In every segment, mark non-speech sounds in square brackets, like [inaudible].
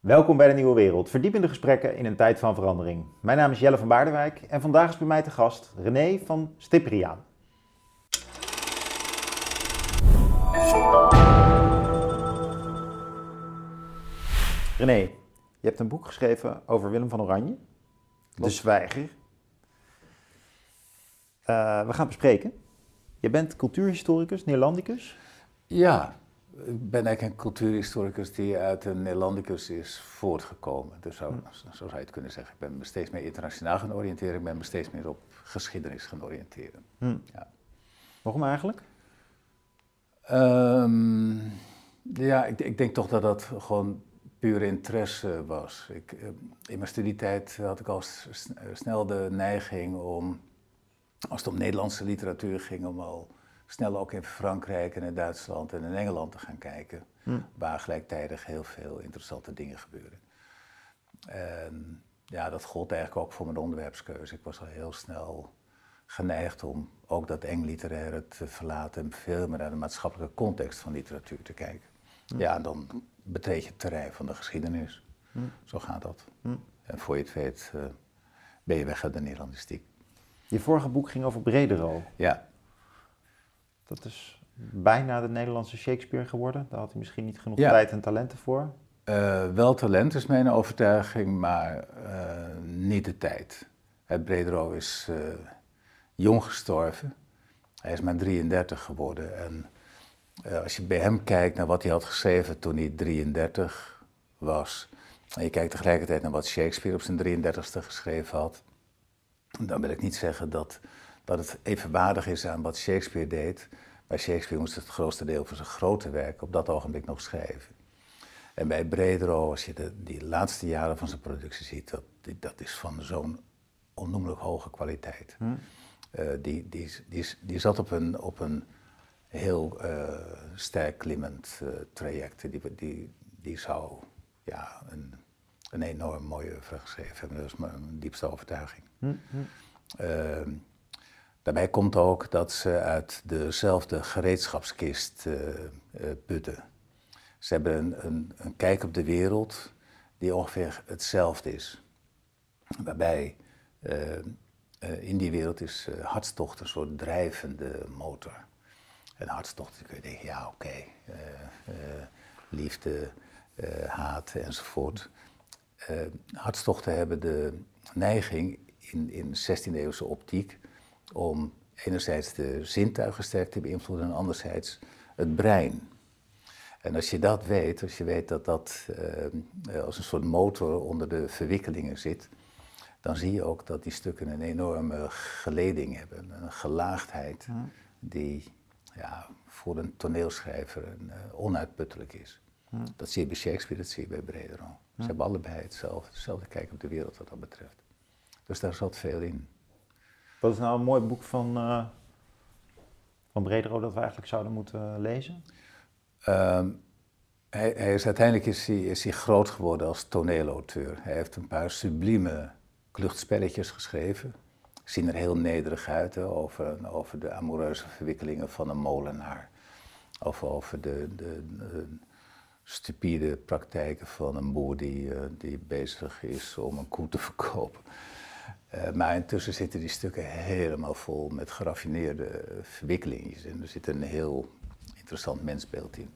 Welkom bij de Nieuwe Wereld, verdiepende gesprekken in een tijd van verandering. Mijn naam is Jelle van Baardenwijk en vandaag is bij mij te gast René van Stipriaan. René, je hebt een boek geschreven over Willem van Oranje, De Zwijger. Uh, we gaan bespreken. Je bent cultuurhistoricus, Neerlandicus. Ja, ik ben eigenlijk een cultuurhistoricus die uit een Nederlandicus is voortgekomen. Dus zo, hm. zo, zou je het kunnen zeggen. Ik ben me steeds meer internationaal gaan oriënteren. Ik ben me steeds meer op geschiedenis gaan oriënteren. Hm. Ja. Waarom eigenlijk? Um, ja, ik, ik, denk toch dat dat gewoon puur interesse was. Ik, eh, in mijn studietijd had ik al snel de neiging om, als het om Nederlandse literatuur ging, om al snel ook in Frankrijk en in Duitsland en in Engeland te gaan kijken. Hm. Waar gelijktijdig heel veel interessante dingen gebeuren. En ja, dat gold eigenlijk ook voor mijn onderwerpskeuze. Ik was al heel snel geneigd om ook dat eng literaire te verlaten en veel meer naar de maatschappelijke context van literatuur te kijken. Hm. Ja, en dan betreed je het terrein van de geschiedenis. Hm. Zo gaat dat. En voor je het weet uh, ben je weg uit de Nederlandistiek. Je vorige boek ging over Bredero. Ja. Dat is bijna de Nederlandse Shakespeare geworden. Daar had hij misschien niet genoeg tijd en talenten voor. Uh, wel talent is mijn overtuiging, maar uh, niet de tijd. Het Bredero is uh, jong gestorven. Hij is maar 33 geworden. En als je bij hem kijkt naar wat hij had geschreven toen hij 33 was. En je kijkt tegelijkertijd naar wat Shakespeare op zijn 33ste geschreven had. Dan wil ik niet zeggen dat dat het evenwaardig is aan wat Shakespeare deed. Maar Shakespeare moest het grootste deel van zijn grote werk op dat ogenblik nog schrijven. En bij Bredero, als je de, die laatste jaren van zijn productie ziet, dat, dat is van zo'n onnoemelijk hoge kwaliteit. Hm. Uh, die, die, die, die zat op een, op een heel uh, sterk klimmend uh, traject. Die, die, die zou ja, een, een enorm mooie oeuvre geschreven hebben. Dat is mijn diepste overtuiging. Hm. hm. Daarbij komt ook dat ze uit dezelfde gereedschapskist uh, uh, putten. Ze hebben een, een, kijk op de wereld die ongeveer hetzelfde is. Waarbij uh, in die wereld is hartstocht een soort drijvende motor. En hartstocht, kun je denken, ja oké, liefde, haat enzovoort. hartstochten hebben de neiging in, in 16e eeuwse optiek om enerzijds de zintuigen sterk te beïnvloeden en anderzijds het brein. En als je dat weet, als je weet dat dat uh, als een soort motor onder de verwikkelingen zit, dan zie je ook dat die stukken een enorme geleding hebben, een gelaagdheid die ja, voor een toneelschrijver een, uh, onuitputtelijk is. Dat zie je bij Shakespeare, dat zie je bij Bredero. Ze hebben allebei hetzelfde, hetzelfde kijk op de wereld wat dat betreft. Dus daar zat veel in. Wat is nou een mooi boek van, uh, van Bredero dat we eigenlijk zouden moeten lezen? Um, hij, hij, is, uiteindelijk is hij, is hij groot geworden als toneelauteur. Hij heeft een paar sublieme kluchtspelletjes geschreven. Zien er heel nederig uit, over, over de amoureuze verwikkelingen van een molenaar. Of over de, de, de stupide praktijken van een boer die, uh, die bezig is om een koe te verkopen. Uh, maar intussen zitten die stukken helemaal vol met geraffineerde verwikkelingen. En er zit een heel interessant mensbeeld in.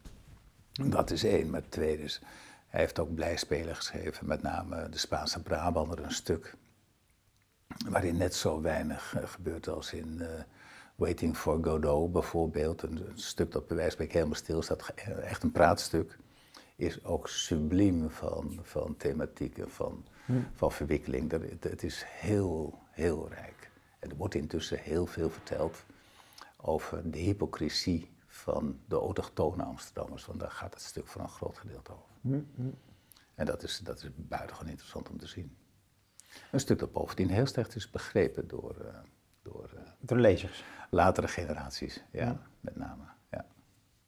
Dat is één. Maar twee is, hij heeft ook blijspelen geschreven, met name de Spaanse Brabander, een stuk waarin net zo weinig uh, gebeurt als in uh, Waiting for Godot bijvoorbeeld. Een, een, stuk dat bij wijze van helemaal stil staat, echt een praatstuk, is ook subliem van, van thematiek en van van verwikkeling. Dat, het is heel, heel rijk. En er wordt intussen heel veel verteld over de hypocrisie van de autochtone Amsterdammers, want daar gaat het stuk voor een groot gedeelte over. En dat is, dat is buitengewoon interessant om te zien. Een stuk dat bovendien heel slecht is begrepen door, uh, door, uh, door lezers. Latere generaties, ja, met name. Ja.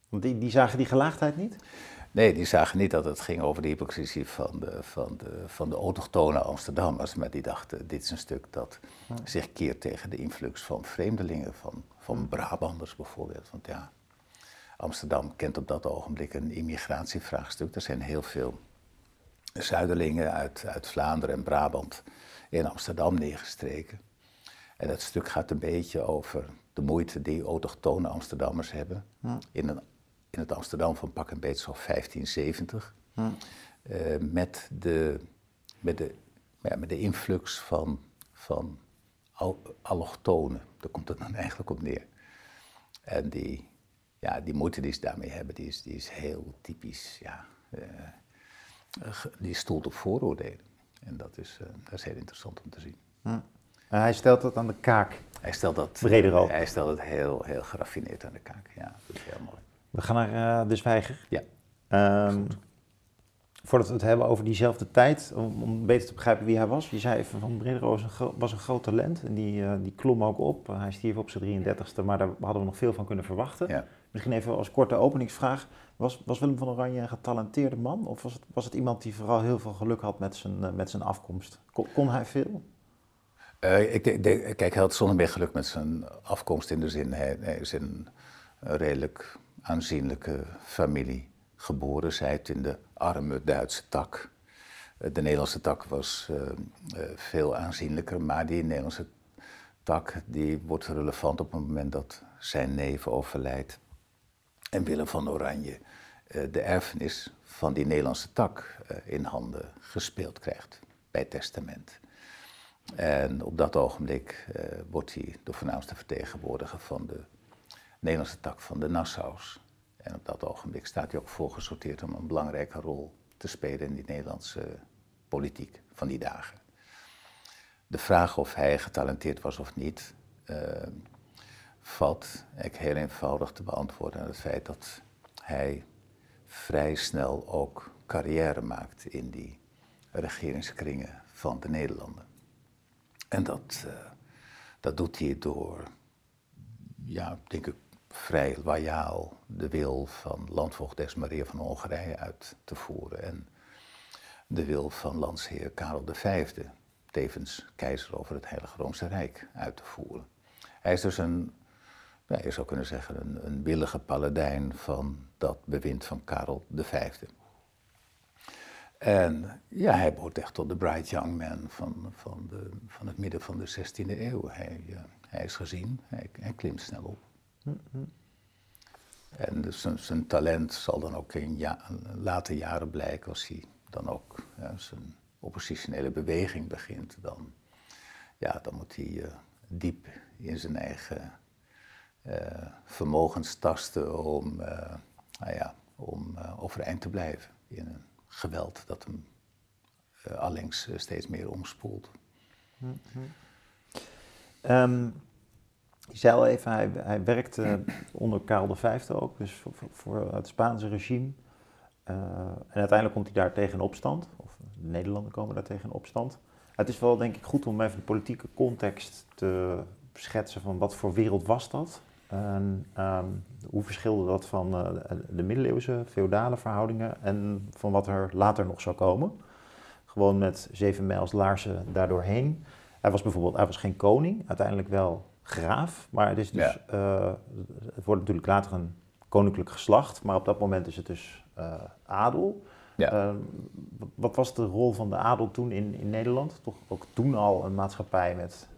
Want die, die zagen die gelaagdheid niet? Nee, die zagen niet dat het ging over de hypocrisie van de, van de, van de autochtone Amsterdammers, maar die dachten, dit is een stuk dat zich keert tegen de influx van vreemdelingen, van, van Brabanders bijvoorbeeld. Want ja, Amsterdam kent op dat ogenblik een immigratievraagstuk. Er zijn heel veel Zuiderlingen uit, uit Vlaanderen en Brabant in Amsterdam neergestreken. En dat stuk gaat een beetje over de moeite die autochtone Amsterdammers hebben. In, een, in het Amsterdam van pak en beet zo 1570. Eh, met, de, met, de, ja, met de influx van, van allochtonen. Daar komt het dan [laughs] eigenlijk op neer. En die, ja, die moeite die ze daarmee hebben, die is, die is heel typisch. Ja, uh, die stoelt op vooroordelen. En dat is, uh, dat is heel interessant om te zien. Hm. hij stelt dat aan de kaak. Hij stelt dat, Breder Hij stelt het heel, heel geraffineerd aan de kaak. Ja, dat is heel mooi. We gaan naar uh, de zwijger. Ja. Um, voordat we het hebben over diezelfde tijd, om, om, beter te begrijpen wie hij was. Je zei even van Brederode was een, was een groot talent en die, uh, die klom ook op. hij stierf op zijn 33ste, maar daar hadden we nog veel van kunnen verwachten. Ja. Misschien even als korte openingsvraag. Was, was Willem van Oranje een getalenteerde man? Of was het, was het iemand die vooral heel veel geluk had met zijn, uh, met zijn afkomst? Kon, kon hij veel? Uh, ik denk, kijk, hij had zonder meer geluk met zijn afkomst in de zin, hij, hij is een redelijk aanzienlijke familie geboren, zij het in de arme Duitse tak. Uh, de Nederlandse tak was veel aanzienlijker, maar die Nederlandse tak die wordt relevant op het moment dat zijn neef overlijdt en Willem van Oranje de erfenis van die Nederlandse tak in handen gespeeld krijgt bij testament. En op dat ogenblik wordt hij de voornaamste vertegenwoordiger van de Nederlandse tak van de Nassau's. En op dat ogenblik staat hij ook voorgesorteerd om een belangrijke rol te spelen in die Nederlandse politiek van die dagen. De vraag of hij getalenteerd was of niet, uh, valt ik heel eenvoudig te beantwoorden aan het feit dat hij vrij snel ook carrière maakt in die regeringskringen van de Nederlanden. En dat, uh, dat doet hij door, ja, denk ik, vrij loyaal de wil van landvoogdes Maria van Hongarije uit te voeren. En de wil van landsheer Karel V, tevens keizer over het Heilige Roomse Rijk, uit te voeren. Hij is dus een, je zou kunnen zeggen, een, een willige paladijn van dat bewind van Karel V. En ja, hij behoort echt tot de bright young man van, van, de, van het midden van de 16e eeuw. Hij, uh, hij is gezien, hij, hij klimt snel op. En dus zijn, zijn, talent zal dan ook in ja, late jaren blijken als hij dan ook ja, zijn oppositionele beweging begint. Dan, ja, dan moet hij uh, diep in zijn eigen uh, vermogens tasten om, nou ja, om overeind te blijven in een geweld dat hem allengs steeds meer omspoelt. Mm je zei al even, hij, hij werkte onder Karel V ook, dus voor, voor het Spaanse regime. Uh, en uiteindelijk komt hij daar tegen opstand, of de Nederlanden komen daar tegen opstand. Het is wel denk ik goed om even de politieke context te schetsen van wat voor wereld was dat? En um, hoe verschilde dat van uh, de middeleeuwse feodale verhoudingen en van wat er later nog zou komen? Gewoon met zeven mijls laarzen daardoorheen. Hij was bijvoorbeeld, hij was geen koning, uiteindelijk wel graaf, maar het is dus, ja. uh, het wordt natuurlijk later een koninklijk geslacht, maar op dat moment is het dus uh, adel. Ja. Uh, wat was de rol van de adel toen in, in Nederland? Toch ook toen al een maatschappij met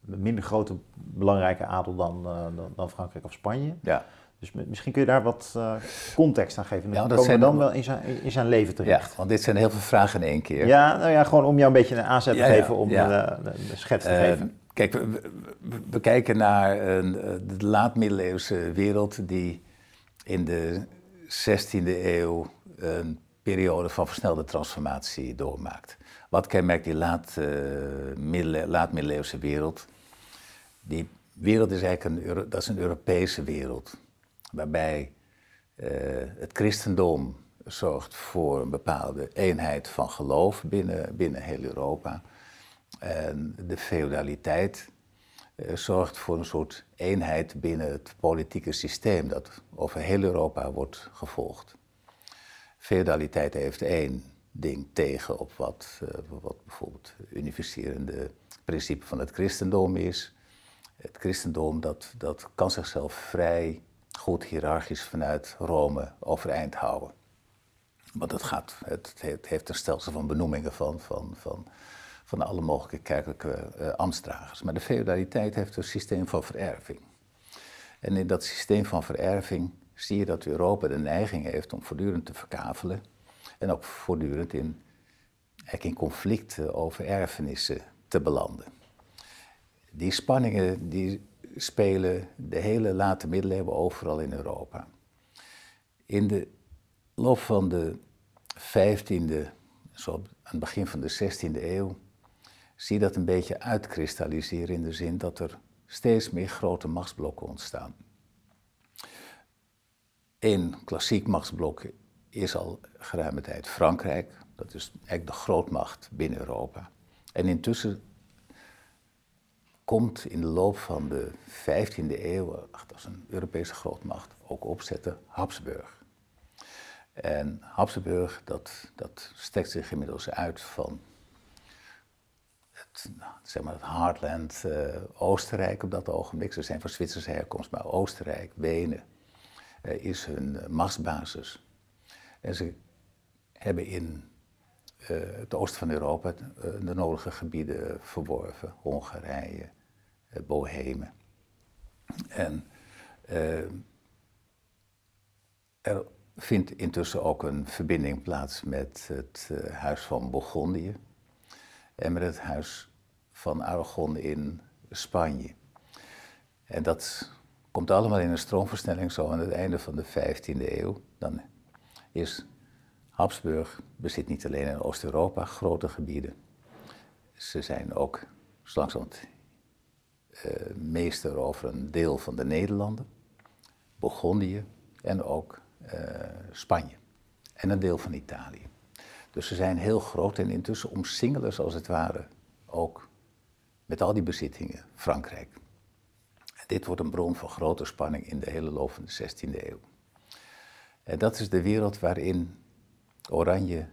minder grote belangrijke adel dan, dan, dan, Frankrijk of Spanje. Ja. Dus misschien kun je daar wat uh, context aan geven. Ja, dat zijn dan wel in zijn, in zijn leven terecht. Ja, want dit zijn heel veel vragen in één keer. Ja, nou ja, gewoon om jou een beetje een aanzet te ja, geven om ja. de, de, schets te uh, geven. Kijk, we, kijken naar een, de laat-middeleeuwse wereld die in de 16e eeuw een periode van versnelde transformatie doormaakt. Wat kenmerkt die laat-middeleeuwse laat wereld? Die wereld is eigenlijk een, dat is een Europese wereld, waarbij uh, het christendom zorgt voor een bepaalde eenheid van geloof binnen, binnen heel Europa. En de feudaliteit uh, zorgt voor een soort eenheid binnen het politieke systeem dat over heel Europa wordt gevolgd. Feudaliteit heeft één ding tegen op wat, uh, wat bijvoorbeeld unificerende principe van het christendom is het christendom dat, dat kan zichzelf vrij goed hiërarchisch vanuit Rome overeind houden. Want het, gaat, het, heeft een stelsel van benoemingen van, van, van, van alle mogelijke kerkelijke uh. Maar de feudaliteit heeft een systeem van vererving. En in dat systeem van vererving zie je dat Europa de neiging heeft om voortdurend te verkavelen. En ook voortdurend in, in conflicten over erfenissen te belanden. Die spanningen die spelen de hele late middeleeuwen overal in Europa. In de loop van de 15e, zo aan het begin van de 16e eeuw, zie dat een beetje uitkristalliseren in de zin dat er steeds meer grote machtsblokken ontstaan. Eén klassiek machtsblok is al geruime tijd Frankrijk. Dat is eigenlijk de grootmacht binnen Europa. En intussen komt in de loop van de 15e eeuw, als een Europese grootmacht, ook opzetten Habsburg. En Habsburg, dat, dat strekt zich inmiddels uit van zeg maar het Heartland uh, Oostenrijk op dat ogenblik. Ze zijn van Zwitserse herkomst, maar Oostenrijk, Wenen uh, is hun uh, machtsbasis. En ze hebben in het oosten van Europa de nodige gebieden verworven. Hongarije, Bohemen. En er vindt intussen ook een verbinding plaats met het Huis van Bourgondië en met het huis van Aragon in Spanje. En dat komt allemaal in een stroomversnelling zo aan het einde van de 15e eeuw. Dan is Habsburg bezit niet alleen in Oost-Europa grote gebieden. Ze zijn ook langzamerhand uh, meester over een deel van de Nederlanden, Bourgondië en ook uh, Spanje en een deel van Italië. Dus ze zijn heel groot en intussen omsingelen ze als het ware ook met al die bezittingen Frankrijk. En dit wordt een bron van grote spanning in de hele loop van de 16e eeuw. En dat is de wereld waarin Oranje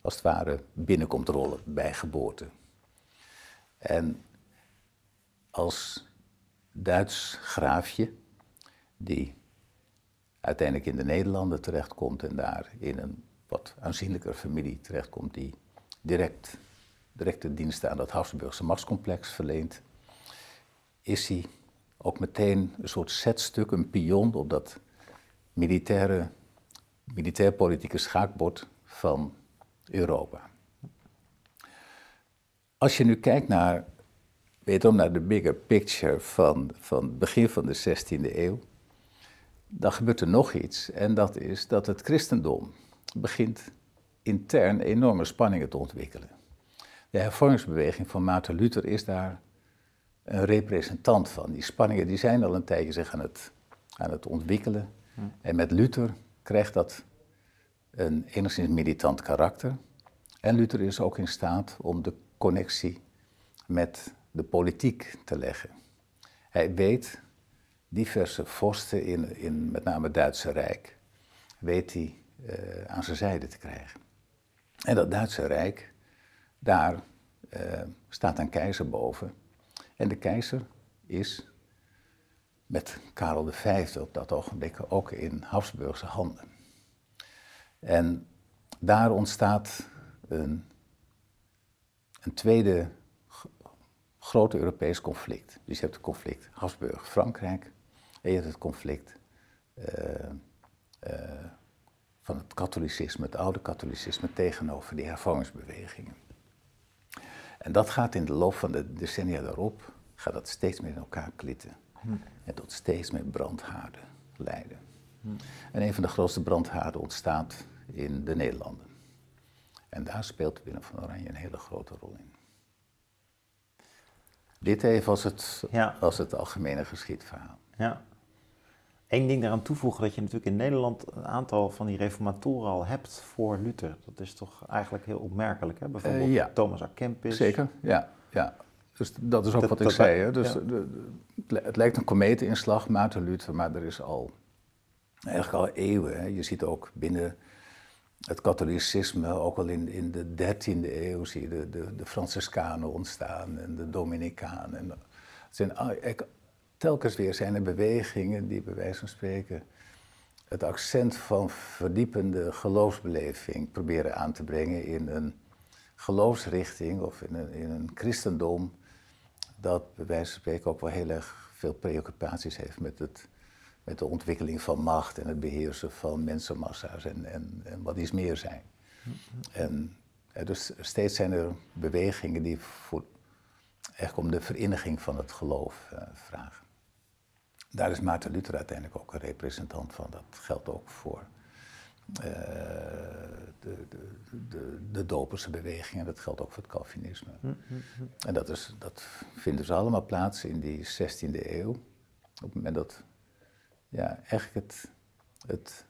als het ware binnenkomt rollen bij geboorte. En als Duits graafje, die uiteindelijk in de Nederlanden terechtkomt en daar in een wat aanzienlijker familie terechtkomt die direct, directe diensten aan dat Habsburgse machtscomplex verleent, is hij ook meteen een soort zetstuk, een pion op dat militaire, militair-politieke schaakbord van Europa. Als je nu kijkt naar, wederom naar de bigger picture van, van het begin van de 16e eeuw, dan gebeurt er nog iets. En dat is dat het christendom begint intern enorme spanningen te ontwikkelen. De hervormingsbeweging van Maarten Luther is daar een representant van. Die spanningen die zijn al een tijdje zich aan het, aan het ontwikkelen. Hm. En met Luther krijgt dat een enigszins militant karakter. En Luther is ook in staat om de connectie met de politiek te leggen. Hij weet diverse vorsten in, in met name het Duitse Rijk, weet hij uh, aan zijn zijde te krijgen. En dat Duitse Rijk, daar uh, staat een keizer boven. En de keizer is met Karel V op dat ogenblik ook in Habsburgse handen. En daar ontstaat een, een tweede grote Europees conflict. Dus je hebt het conflict Habsburg-Frankrijk en je hebt het conflict uh, van het katholicisme, het oude katholicisme, tegenover die hervormingsbewegingen. En dat gaat in de loop van de decennia daarop, gaat dat steeds meer in elkaar klitten. Hm. En tot steeds meer brandhaarden leiden. Hm. En een van de grootste brandhaarden ontstaat in de Nederlanden. En daar speelt Willem van Oranje een hele grote rol in. Dit even als het, ja. als het algemene geschiedverhaal. Ja. Eén ding daaraan toevoegen dat je natuurlijk in Nederland een aantal van die reformatoren al hebt voor Luther. Dat is toch eigenlijk heel opmerkelijk, hè? Bijvoorbeeld uh, Thomas A. Kempis. Zeker, ja. ja. Dus dat is ook wat ik zei. Hè? Dus de, het lijkt een kometeninslag, Maarten Luther, maar er is al eigenlijk al eeuwen. Hè? Je ziet ook binnen het katholicisme, ook al in, in de 13e eeuw, zie je de, de, de Franciscanen ontstaan en de Dominicanen. het zijn telkens weer zijn er bewegingen die bij wijze van spreken het accent van verdiepende geloofsbeleving proberen aan te brengen in een geloofsrichting of in een, in een christendom dat bij wijze van spreken ook wel heel erg veel preoccupaties heeft met, het, met de ontwikkeling van macht en het beheersen van mensenmassa's en, en, en wat iets meer zijn. En dus steeds zijn er bewegingen die voor, echt om de vereniging van het geloof uh, vragen. Daar is Maarten Luther uiteindelijk ook een representant van. Dat geldt ook voor uh, de, de, de, de doperse beweging en dat geldt ook voor het Calvinisme. Hm, hm, hm. En dat, is, dat vinden ze allemaal plaats in die 16e eeuw. Op het moment dat ja, eigenlijk het, het,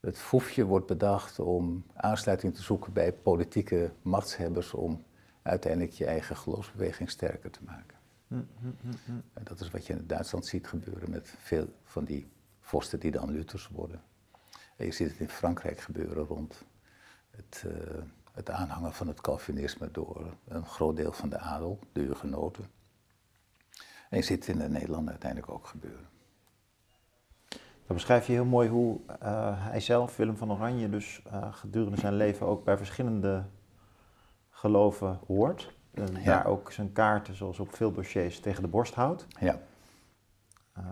het foefje wordt bedacht om aansluiting te zoeken bij politieke machtshebbers om uiteindelijk je eigen geloofsbeweging sterker te maken. En dat is wat je in Duitsland ziet gebeuren met veel van die vorsten die dan Luthers worden. En je ziet het in Frankrijk gebeuren rond het, uh, het aanhangen van het Calvinisme door een groot deel van de adel, de hugenoten. En je ziet het in Nederland uiteindelijk ook gebeuren. Dan beschrijf je heel mooi hoe uh, hij zelf, Willem van Oranje, dus gedurende zijn leven ook bij verschillende geloven hoort. Ja. daar ook zijn kaarten, zoals op veel dossiers, tegen de borst houdt. Ja. Uh,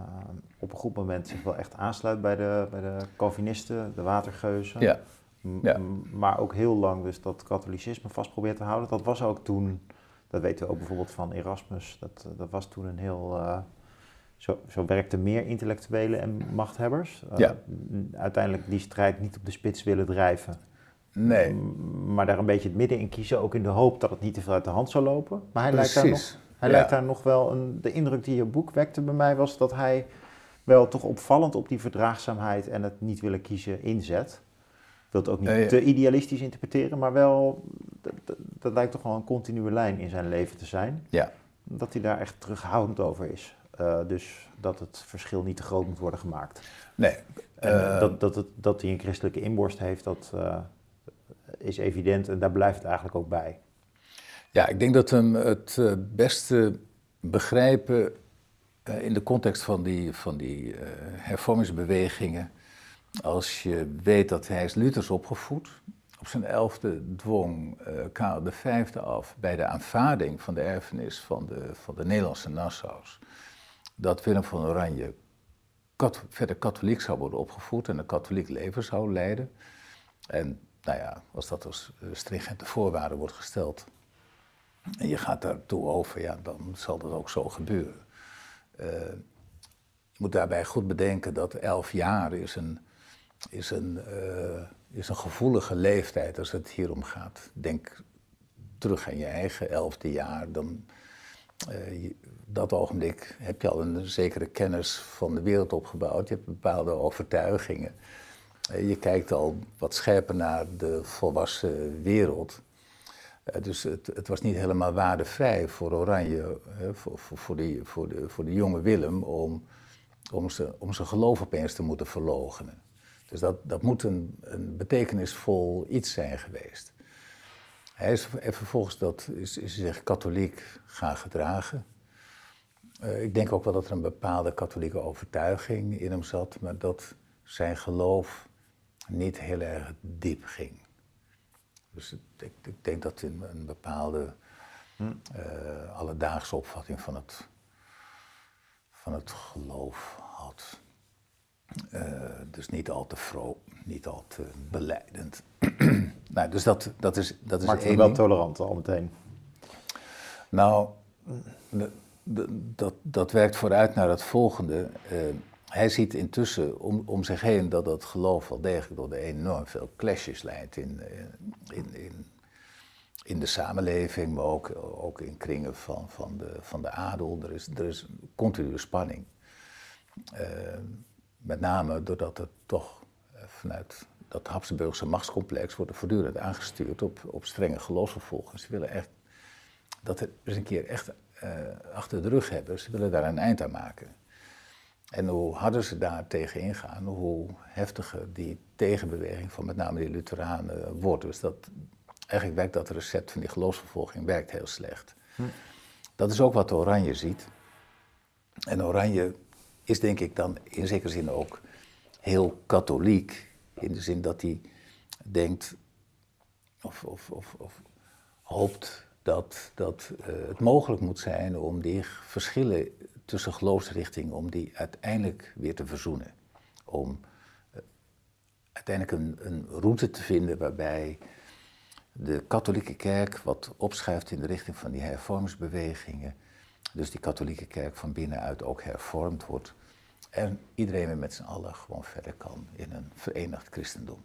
op een goed moment zich wel echt aansluit bij de, bij de Calvinisten, de watergeuzen. Ja. ja. Maar ook heel lang dus dat katholicisme vast probeert te houden. Dat was ook toen, dat weten we ook bijvoorbeeld van Erasmus, dat, dat was toen een heel... Uh, zo, zo werkten meer intellectuelen en machthebbers. Ja. Uiteindelijk die strijd niet op de spits willen drijven. Nee. Maar daar een beetje het midden in kiezen, ook in de hoop dat het niet te veel uit de hand zou lopen. Maar hij lijkt daar nog, hij ja. lijkt daar nog wel een. De indruk die je boek wekte bij mij was dat hij wel toch opvallend op die verdraagzaamheid en het niet willen kiezen inzet. Ik wil het ook niet nee, te idealistisch interpreteren, maar wel. Dat, dat, lijkt toch wel een continue lijn in zijn leven te zijn. Ja. Dat hij daar echt terughoudend over is. Uh, dus dat het verschil niet te groot moet worden gemaakt. Nee. Uh, dat, dat, het, dat hij een christelijke inborst heeft, dat. Uh, is evident en daar blijft het eigenlijk ook bij. Ja, ik denk dat hem het beste begrijpen in de context van die, van die uh, hervormingsbewegingen. Als je weet dat hij is Luthers opgevoed. Op zijn elfde dwong Karel V af bij de aanvaarding van de erfenis van de, van de Nederlandse Nassau's. Dat Willem van Oranje kat, verder katholiek zou worden opgevoed en een katholiek leven zou leiden. En nou ja, als dat als stringente voorwaarde wordt gesteld en je gaat daartoe over, ja, dan zal dat ook zo gebeuren. Uh, je moet daarbij goed bedenken dat elf jaar is een, is een, uh, is een gevoelige leeftijd als het hier om gaat. Denk terug aan je eigen elfde jaar, dan dat ogenblik heb je al een zekere kennis van de wereld opgebouwd. Je hebt bepaalde overtuigingen. Je kijkt al wat scherper naar de volwassen wereld. Dus het, het, was niet helemaal waardevrij voor Oranje, voor, voor, voor, die, voor, de, voor de jonge Willem, om, om, om zijn geloof opeens te moeten verloochenen. Dus dat, dat moet een, betekenisvol iets zijn geweest. Hij is vervolgens dat, is, is zich katholiek gaan gedragen. Uh, ik denk ook wel dat er een bepaalde katholieke overtuiging in hem zat, maar dat zijn geloof niet heel erg diep ging. Dus ik, ik denk dat hij een bepaalde uh, alledaagse opvatting van het, van het geloof had. Uh, dus niet al te vroom, niet al te beleidend. [clears throat] nou, dus dat, dat is, dat is Maakt hem wel tolerant al meteen. Nou, de, de, dat, dat werkt vooruit naar het volgende. Uh, hij ziet intussen om, om zich heen dat dat geloof wel degelijk door de enorm veel clashes leidt in, in, in, in de samenleving, maar ook, ook in kringen van, van, de, van de adel. Er is, er is continue spanning. Uh, met name doordat er toch vanuit dat Habsburgse machtscomplex wordt voortdurend aangestuurd op, op strenge geloofsvervolging. Ze willen echt dat er eens een keer echt achter de rug hebben. Ze willen daar een eind aan maken. En hoe harder ze daar tegen ingaan, hoe heftiger die tegenbeweging van met name die Lutheranen wordt. Dus dat, eigenlijk werkt dat recept van die geloofsvervolging werkt heel slecht. Hm. Dat is ook wat Oranje ziet. En Oranje is denk ik dan in zekere zin ook heel katholiek. In de zin dat hij denkt of, of, of, of hoopt dat, dat uh, het mogelijk moet zijn om die verschillen tussen geloofsrichtingen, om die uiteindelijk weer te verzoenen. Om uh, uiteindelijk een, een route te vinden waarbij de katholieke kerk wat opschuift in de richting van die hervormingsbewegingen. Dus die katholieke kerk van binnenuit ook hervormd wordt. En iedereen weer met z'n allen gewoon verder kan in een verenigd christendom.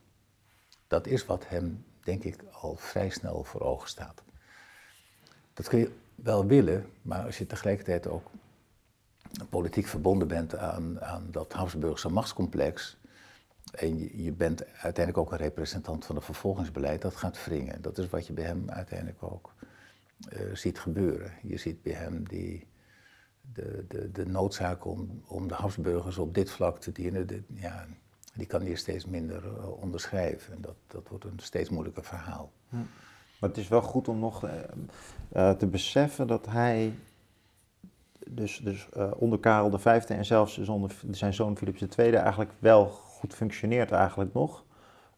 Dat is wat hem, denk ik, al vrij snel voor ogen staat. Dat kun je wel willen, maar als je tegelijkertijd ook politiek verbonden bent aan, aan dat Habsburgse machtscomplex, en je, je, bent uiteindelijk ook een representant van het vervolgingsbeleid, dat gaat wringen. Dat is wat je bij hem uiteindelijk ook uh, ziet gebeuren. Je ziet bij hem die, de, de, de noodzaak om, om de Habsburgers op dit vlak te dienen, de, ja, die kan hier steeds minder uh, onderschrijven. En dat, dat wordt een steeds moeilijker verhaal. Hm. Maar het is wel goed om nog uh, te beseffen dat hij, dus, dus onder Karel V en zelfs dus onder zijn zoon Philips II, eigenlijk wel goed functioneert eigenlijk nog.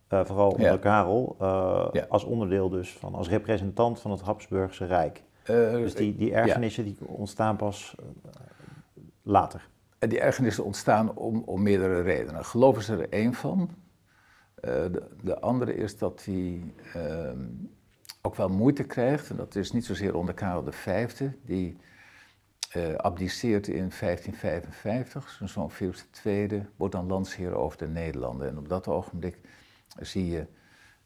Uh, vooral onder Karel, uh, als onderdeel dus van, als representant van het Habsburgse Rijk. Dus die, die ergernissen die ontstaan pas later. En die ergernissen ontstaan om, om meerdere redenen. Geloof is er één van. De, de, andere is dat hij ehm, ook wel moeite krijgt, en dat is niet zozeer onder Karel V, die uh, abdiceert in 1555. Zijn zoon Philips II wordt dan landsheer over de Nederlanden. En op dat ogenblik zie je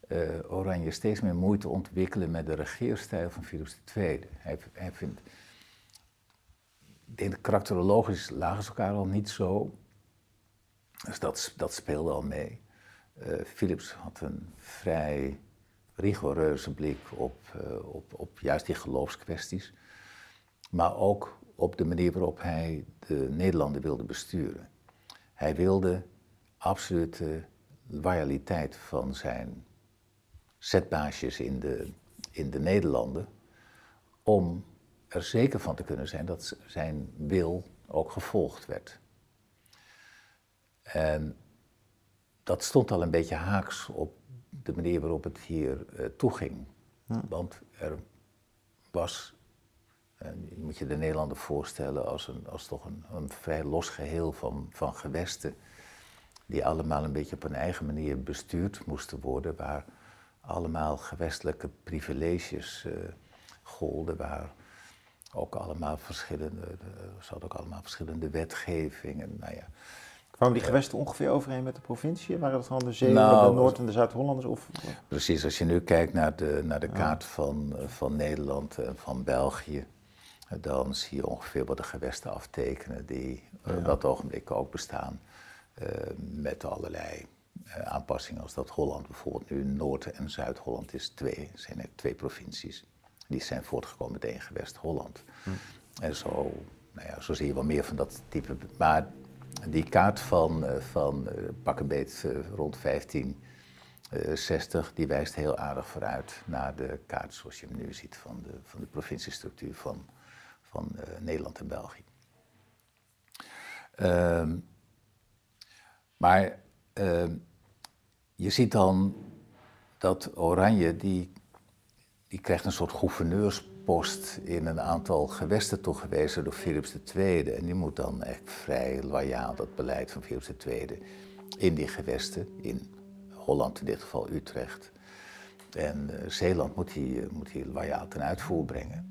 uh, Oranje steeds meer moeite ontwikkelen met de regeerstijl van Philips II. Hij, hij vindt, denk karakterologisch lagen ze elkaar al niet zo. Dus dat, dat speelde al mee. Uh, Philips had een vrij rigoureuze blik op, op, op juist die geloofskwesties. Maar ook op de manier waarop hij de Nederlanden wilde besturen. Hij wilde absolute loyaliteit van zijn zetbaasjes in de, in de Nederlanden, om er zeker van te kunnen zijn dat zijn wil ook gevolgd werd. En dat stond al een beetje haaks op de manier waarop het hier uh, toeging. Hm. Want er was en je moet je de Nederlander voorstellen als, een, als toch een, een vrij los geheel van, van gewesten, die allemaal een beetje op een eigen manier bestuurd moesten worden, waar allemaal gewestelijke privileges uh, golden, waar ook allemaal verschillende, er zat ook allemaal verschillende wetgevingen. Nou ja, Kwamen die gewesten ongeveer overeen met de provincie? Waren dat gewoon de Zee, nou, de Noord- en de Zuid-Hollanders? Of? Precies, als je nu kijkt naar de, naar de kaart van, van Nederland en van België, dan zie je ongeveer wat de gewesten aftekenen die op dat ogenblik ook bestaan. Uh, met allerlei uh, aanpassingen als dat Holland bijvoorbeeld nu Noord- en Zuid-Holland is twee, zijn er twee provincies. Die zijn voortgekomen met één gewest Holland. Hm. En zo, nou ja, zo zie je wel meer van dat type. Maar die kaart van, van pak een beet rond 1560, die wijst heel aardig vooruit naar de kaart zoals je hem nu ziet van de, van de provinciestructuur van van uh, Nederland en België. Uh, maar uh, je ziet dan dat Oranje, die, die krijgt een soort gouverneurspost in een aantal gewesten toegewezen door Philips II. En die moet dan echt vrij loyaal dat beleid van Philips II in die gewesten, in Holland in dit geval Utrecht. En uh, Zeeland moet hij, moet hij loyaal ten uitvoer brengen.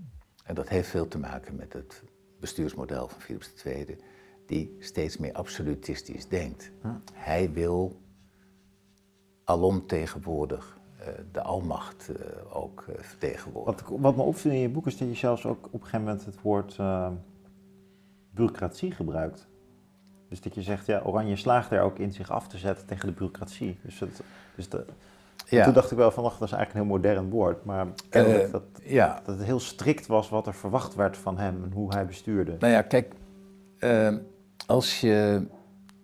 En dat heeft veel te maken met het bestuursmodel van Philips II, die steeds meer absolutistisch denkt. Hij wil alomtegenwoordig uh, de almacht uh, ook uh, vertegenwoordigen. Wat, wat, me opviel in je boek is dat je zelfs ook op een gegeven moment het woord bureaucratie gebruikt. Dus dat je zegt, ja, Oranje slaagt er ook in zich af te zetten tegen de bureaucratie. Dus, het, dus de, ja. Toen dacht ik wel van, ach, dat is eigenlijk een heel modern woord. Maar uh, dat, ja. dat het heel strikt was wat er verwacht werd van hem en hoe hij bestuurde. Nou ja, kijk, uh, als je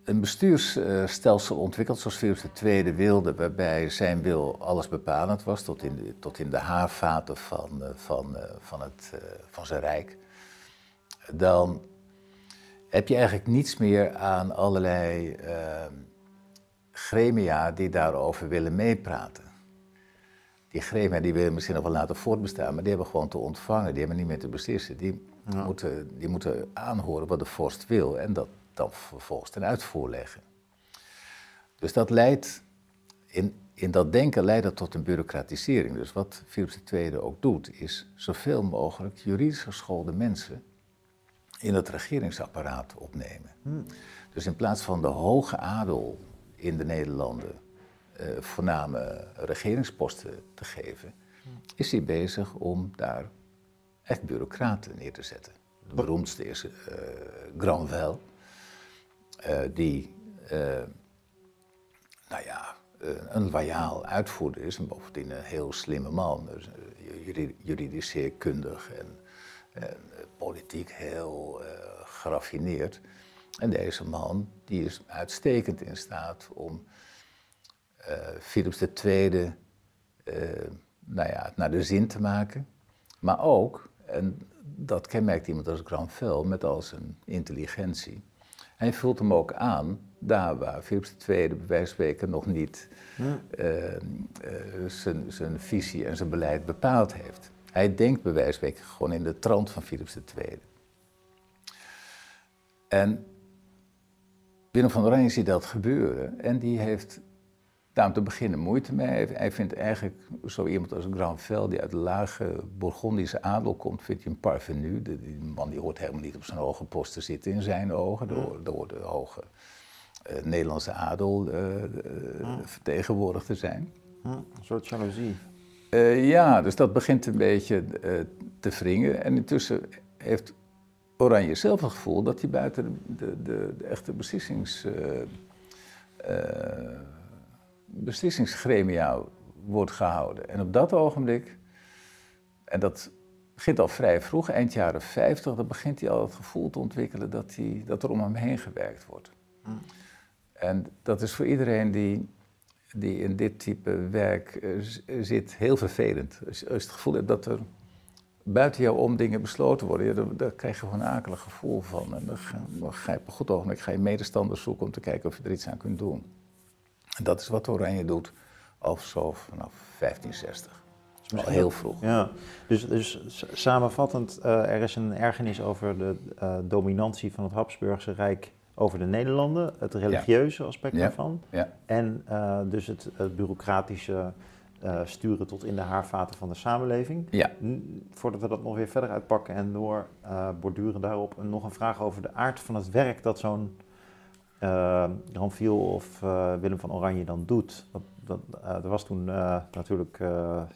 een bestuursstelsel ontwikkelt zoals Philips II wilde, waarbij zijn wil alles bepalend was, tot in de, tot in de haarvaten van, uh, van, van, het, van zijn rijk, dan heb je eigenlijk niets meer aan allerlei gremia die daarover willen meepraten. Die gremia die willen misschien nog wel laten voortbestaan, maar die hebben gewoon te ontvangen, die hebben niet meer te beslissen. Die, moeten, die moeten aanhoren wat de vorst wil en dat dan vervolgens ten uitvoer leggen. Dus dat leidt, in, in dat denken leidt dat tot een bureaucratisering. Dus wat Philips II ook doet, is zoveel mogelijk juridisch geschoolde mensen in het regeringsapparaat opnemen. Hmm. Dus in plaats van de hoge adel in de Nederlanden uh, voorname regeringsposten te geven, is hij bezig om daar echt bureaucraten neer te zetten. De beroemdste is uh, Granvelle, uh, die, nou ja, een loyaal uitvoerder is en bovendien een heel slimme man, dus, juridisch zeer kundig en, en politiek heel geraffineerd. En deze man die is uitstekend in staat om uh, Philips II uh, nou ja, naar de zin te maken. Maar ook, en dat kenmerkt iemand als Granvelle met al zijn intelligentie. Hij vult hem ook aan daar waar Philips II bij wijze van spreken nog niet uh, zijn, zijn visie en zijn beleid bepaald heeft. Hij denkt bij wijze van spreken gewoon in de trant van Philips II. En Willem van Oranje ziet dat gebeuren en die heeft daar om te beginnen moeite mee. Hij vindt eigenlijk zo iemand als Granvelle, die uit de lage Bourgondische adel komt, vindt hij een parvenu. Die man die hoort helemaal niet op zijn hoge posten zitten in zijn ogen, door, door de hoge uh, Nederlandse adel uh, uh, vertegenwoordigd te zijn. Een soort jaloezie. ja, dus dat begint een beetje te wringen. En intussen heeft Oranje zelf het gevoel dat hij buiten de, de, de echte beslissings, uh, uh, beslissingsgremia wordt gehouden. En op dat ogenblik, en dat begint al vrij vroeg, eind jaren 50, dan begint hij al het gevoel te ontwikkelen dat, hij, dat er om hem heen gewerkt wordt. En dat is voor iedereen die, die in dit type werk uh, zit heel vervelend. Als je het gevoel hebt dat er buiten jou om dingen besloten worden, ja, daar, krijg je gewoon een akelig gevoel van. En dan ga, dan ga je op een goed ogenblik ga je medestanders zoeken om te kijken of je er iets aan kunt doen. En dat is wat Oranje doet al zo vanaf 1560. Al heel vroeg. Ja, dus, dus samenvattend, uh, er is een ergernis over de uh, dominantie van het Habsburgse Rijk over de Nederlanden, het religieuze aspect daarvan. Ja. En uh, dus het, het bureaucratische uh, sturen tot in de haarvaten van de samenleving. Ja. Voordat we dat nog weer verder uitpakken en door uh, borduren daarop nog een vraag over de aard van het werk dat zo'n uh, of Willem van Oranje dan doet. Dat, dat, er was toen natuurlijk,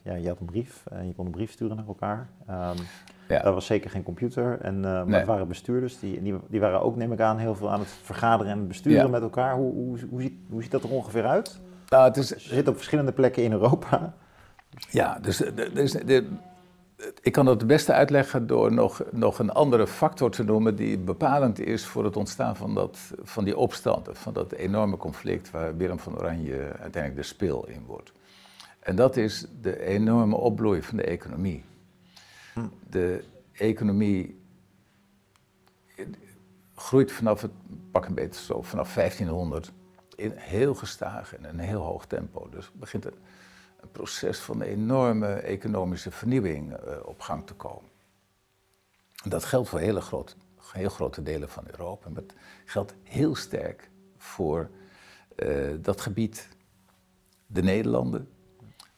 ja, je had een brief en je kon een brief sturen naar elkaar. Um, ja. Er was zeker geen computer, en, maar nee. het waren bestuurders. Die, die, die, waren ook, neem ik aan, heel veel aan het vergaderen en besturen ja. met elkaar. Hoe, hoe, hoe, ziet, hoe ziet dat er ongeveer uit? Nou, het is, zit op verschillende plekken in Europa. Ja, dus, dus de, ik kan dat het beste uitleggen door nog, nog een andere factor te noemen die bepalend is voor het ontstaan van, dat, van die opstand, van dat enorme conflict waar Willem van Oranje uiteindelijk de speel in wordt. En dat is de enorme opbloei van de economie. Hm. De economie groeit vanaf het, pak een beetje zo, vanaf 1500 in heel gestaag en een heel hoog tempo. Dus begint een, proces van enorme economische vernieuwing uh, op gang te komen. En dat geldt voor hele grote, heel grote delen van Europa, maar het geldt heel sterk voor uh, dat gebied, de Nederlanden,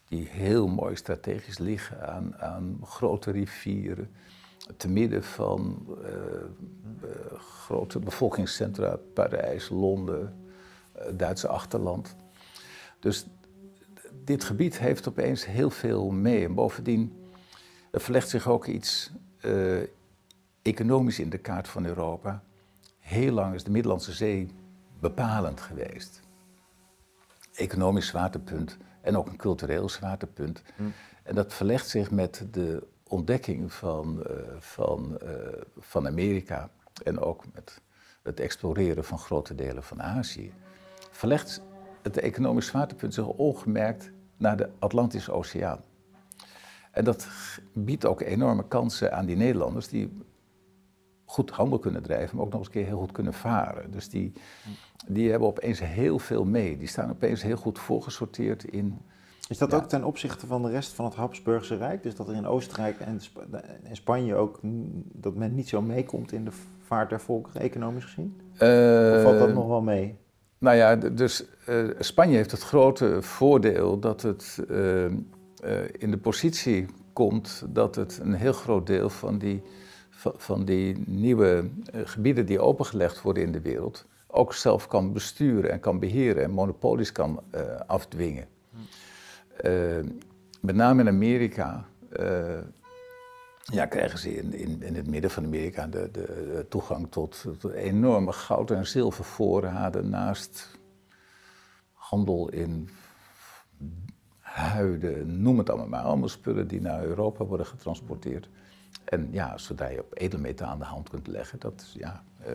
die heel mooi strategisch liggen aan, aan grote rivieren, te midden van uh, grote bevolkingscentra, Parijs, Londen, Duitse achterland. Dus dit gebied heeft opeens heel veel mee. En bovendien er verlegt zich ook iets uh, economisch in de kaart van Europa. Heel lang is de Middellandse Zee bepalend geweest. Economisch zwaartepunt en ook een cultureel zwaartepunt. Hm. En dat verlegt zich met de ontdekking van, uh, van, uh, van Amerika en ook met het exploreren van grote delen van Azië verlegt het economisch zwaartepunt zich ongemerkt naar de Atlantische Oceaan. En dat biedt ook enorme kansen aan die Nederlanders die goed handel kunnen drijven, maar ook nog eens een keer heel goed kunnen varen. Dus die, die hebben opeens heel veel mee. Die staan opeens heel goed voorgesorteerd in. Is dat ook ten opzichte van de rest van het Habsburgse Rijk? Dus dat er in Oostenrijk en, in Spanje ook dat men niet zo meekomt in de vaart der volkeren, economisch gezien? Uh, of valt dat nog wel mee? Nou ja, dus uh, Spanje heeft het grote voordeel dat het uh, in de positie komt dat het een heel groot deel van die van die nieuwe eh, gebieden die opengelegd worden in de wereld ook zelf kan besturen en kan beheren en monopolies kan afdwingen. Uh, met name in Amerika ja, krijgen ze in, in, in, het midden van Amerika de, de, toegang tot, tot, enorme goud- en zilvervoorraden naast handel in huiden, noem het allemaal maar. Allemaal spullen die naar Europa worden getransporteerd. En ja, zodra je op edelmetaal aan de hand kunt leggen, dat ja, uh,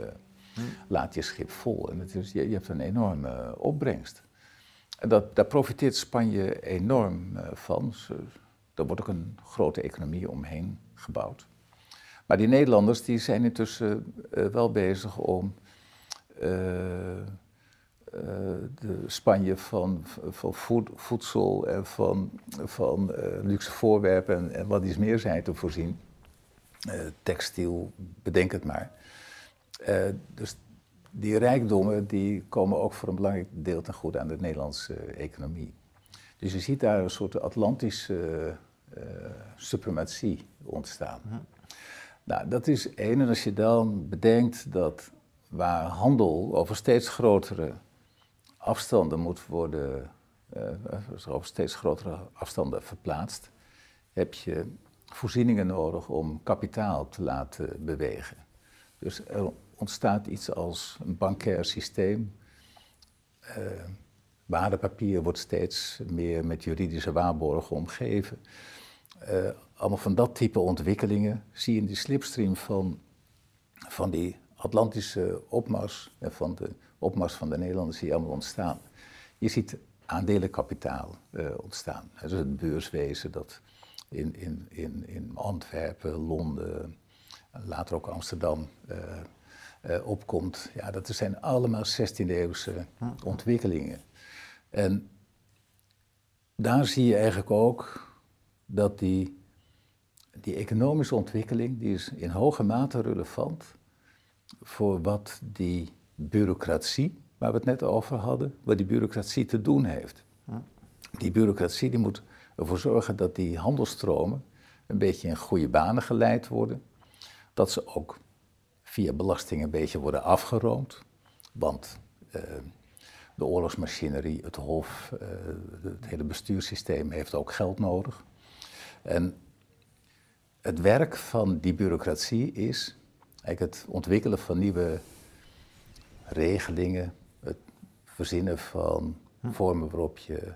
laat je schip vol. En het is, je, je hebt een enorme opbrengst. En dat, daar profiteert Spanje enorm uh, van. er wordt ook een grote economie omheen gebouwd. Maar die Nederlanders die zijn intussen uh, wel bezig om de Spanje van, van voedsel en van, van luxe voorwerpen en, wat iets meer zijn te voorzien. Eh, textiel, bedenk het maar. Eh, dus die rijkdommen die komen ook voor een belangrijk deel ten goede aan de Nederlandse economie. Dus je ziet daar een soort Atlantische suprematie ontstaan. Nou, dat is één. En als je dan bedenkt dat waar handel over steeds grotere afstanden moet worden, uh, over steeds grotere afstanden verplaatst, heb je voorzieningen nodig om kapitaal te laten bewegen. Dus er ontstaat iets als een bankair systeem. Uh, waardepapier wordt steeds meer met juridische waarborgen omgeven. Uh, allemaal van dat type ontwikkelingen zie je in die slipstream van, van die Atlantische opmars en van de opmars van de Nederlanders zie je allemaal ontstaan. Je ziet aandelenkapitaal uh, ontstaan. Dus het beurswezen dat in, in, in, in Antwerpen, Londen, later ook Amsterdam uh, opkomt. Ja, dat zijn allemaal 16e-eeuwse ontwikkelingen. En daar zie je eigenlijk ook dat die, die economische ontwikkeling, die is in hoge mate relevant voor wat die bureaucratie, waar we het net over hadden, wat die bureaucratie te doen heeft. Die bureaucratie die moet ervoor zorgen dat die handelstromen een beetje in goede banen geleid worden. Dat ze ook via belasting een beetje worden afgeroomd. Want uh, de oorlogsmachinerie, het hof, uh, het hele bestuurssysteem heeft ook geld nodig. En het werk van die bureaucratie is eigenlijk het ontwikkelen van nieuwe regelingen, het verzinnen van hm. vormen waarop je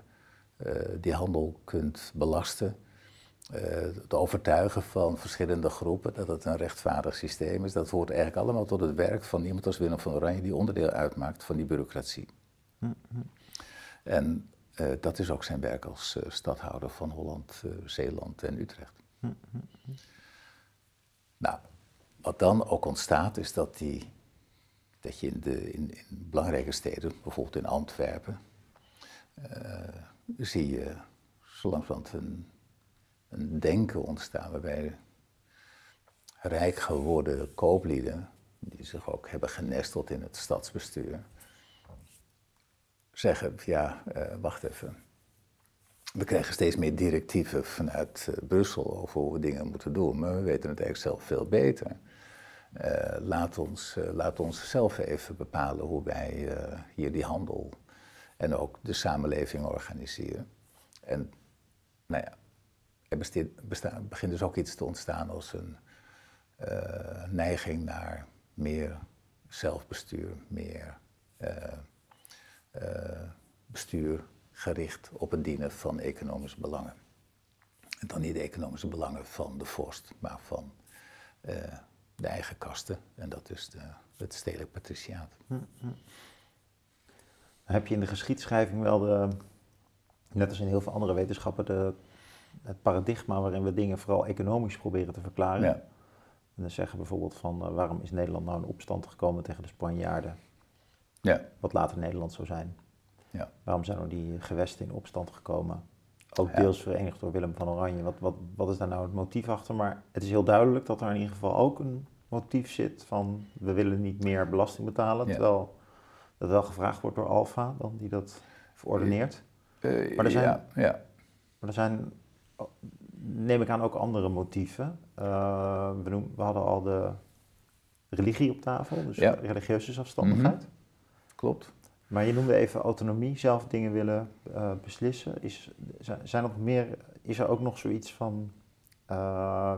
uh, die handel kunt belasten. Uh, het overtuigen van verschillende groepen dat het een rechtvaardig systeem is. Dat hoort eigenlijk allemaal tot het werk van iemand als Willem van Oranje, die onderdeel uitmaakt van die bureaucratie. En uh, dat is ook zijn werk als uh, stadhouder van Holland, Zeeland en Utrecht. Nou, wat dan ook ontstaat, is dat, die, dat je in, de, in, in belangrijke steden, bijvoorbeeld in Antwerpen, zie je zo langzamerhand een, een denken ontstaan waarbij rijk geworden kooplieden, die zich ook hebben genesteld in het stadsbestuur, zeggen, ja, uh, wacht even. We krijgen steeds meer directieven vanuit uh, Brussel over hoe we dingen moeten doen, maar we weten het eigenlijk zelf veel beter. Uh, laat, ons, laat ons zelf even bepalen hoe wij hier die handel en ook de samenleving organiseren. En nou ja, er begint dus ook iets te ontstaan als een neiging naar meer zelfbestuur, meer bestuur gericht op het dienen van economische belangen. En dan niet de economische belangen van de vorst, maar van de eigen kasten. En dat is de, het stedelijk patriciaat. Hm, hm heb je in de geschiedschrijving wel de, net als in heel veel andere wetenschappen, de, het paradigma waarin we dingen vooral economisch proberen te verklaren. Ja. En dan zeggen bijvoorbeeld van eh, waarom is Nederland nou in opstand gekomen tegen de Spanjaarden? Ja. Wat later Nederland zou zijn. Ja. Waarom zijn nou die gewesten in opstand gekomen? Ook Ja. deels verenigd door Willem van Oranje. Wat, wat, wat is daar nou het motief achter? Maar het is heel duidelijk dat er in ieder geval ook een motief zit van we willen niet meer belasting betalen. Ja. Terwijl dat wel gevraagd wordt door Alfa, dan die dat verordeneert. Eh, Maar er zijn- ja, ja. Maar er zijn, neem ik aan, ook andere motieven. Eh, we, noem- we hadden al de religie op tafel, dus. Mhm. religieuze zelfstandigheid. Klopt. Maar je noemde even autonomie, zelf dingen willen eh, beslissen. Is, zijn er meer, is er ook nog zoiets van, eh,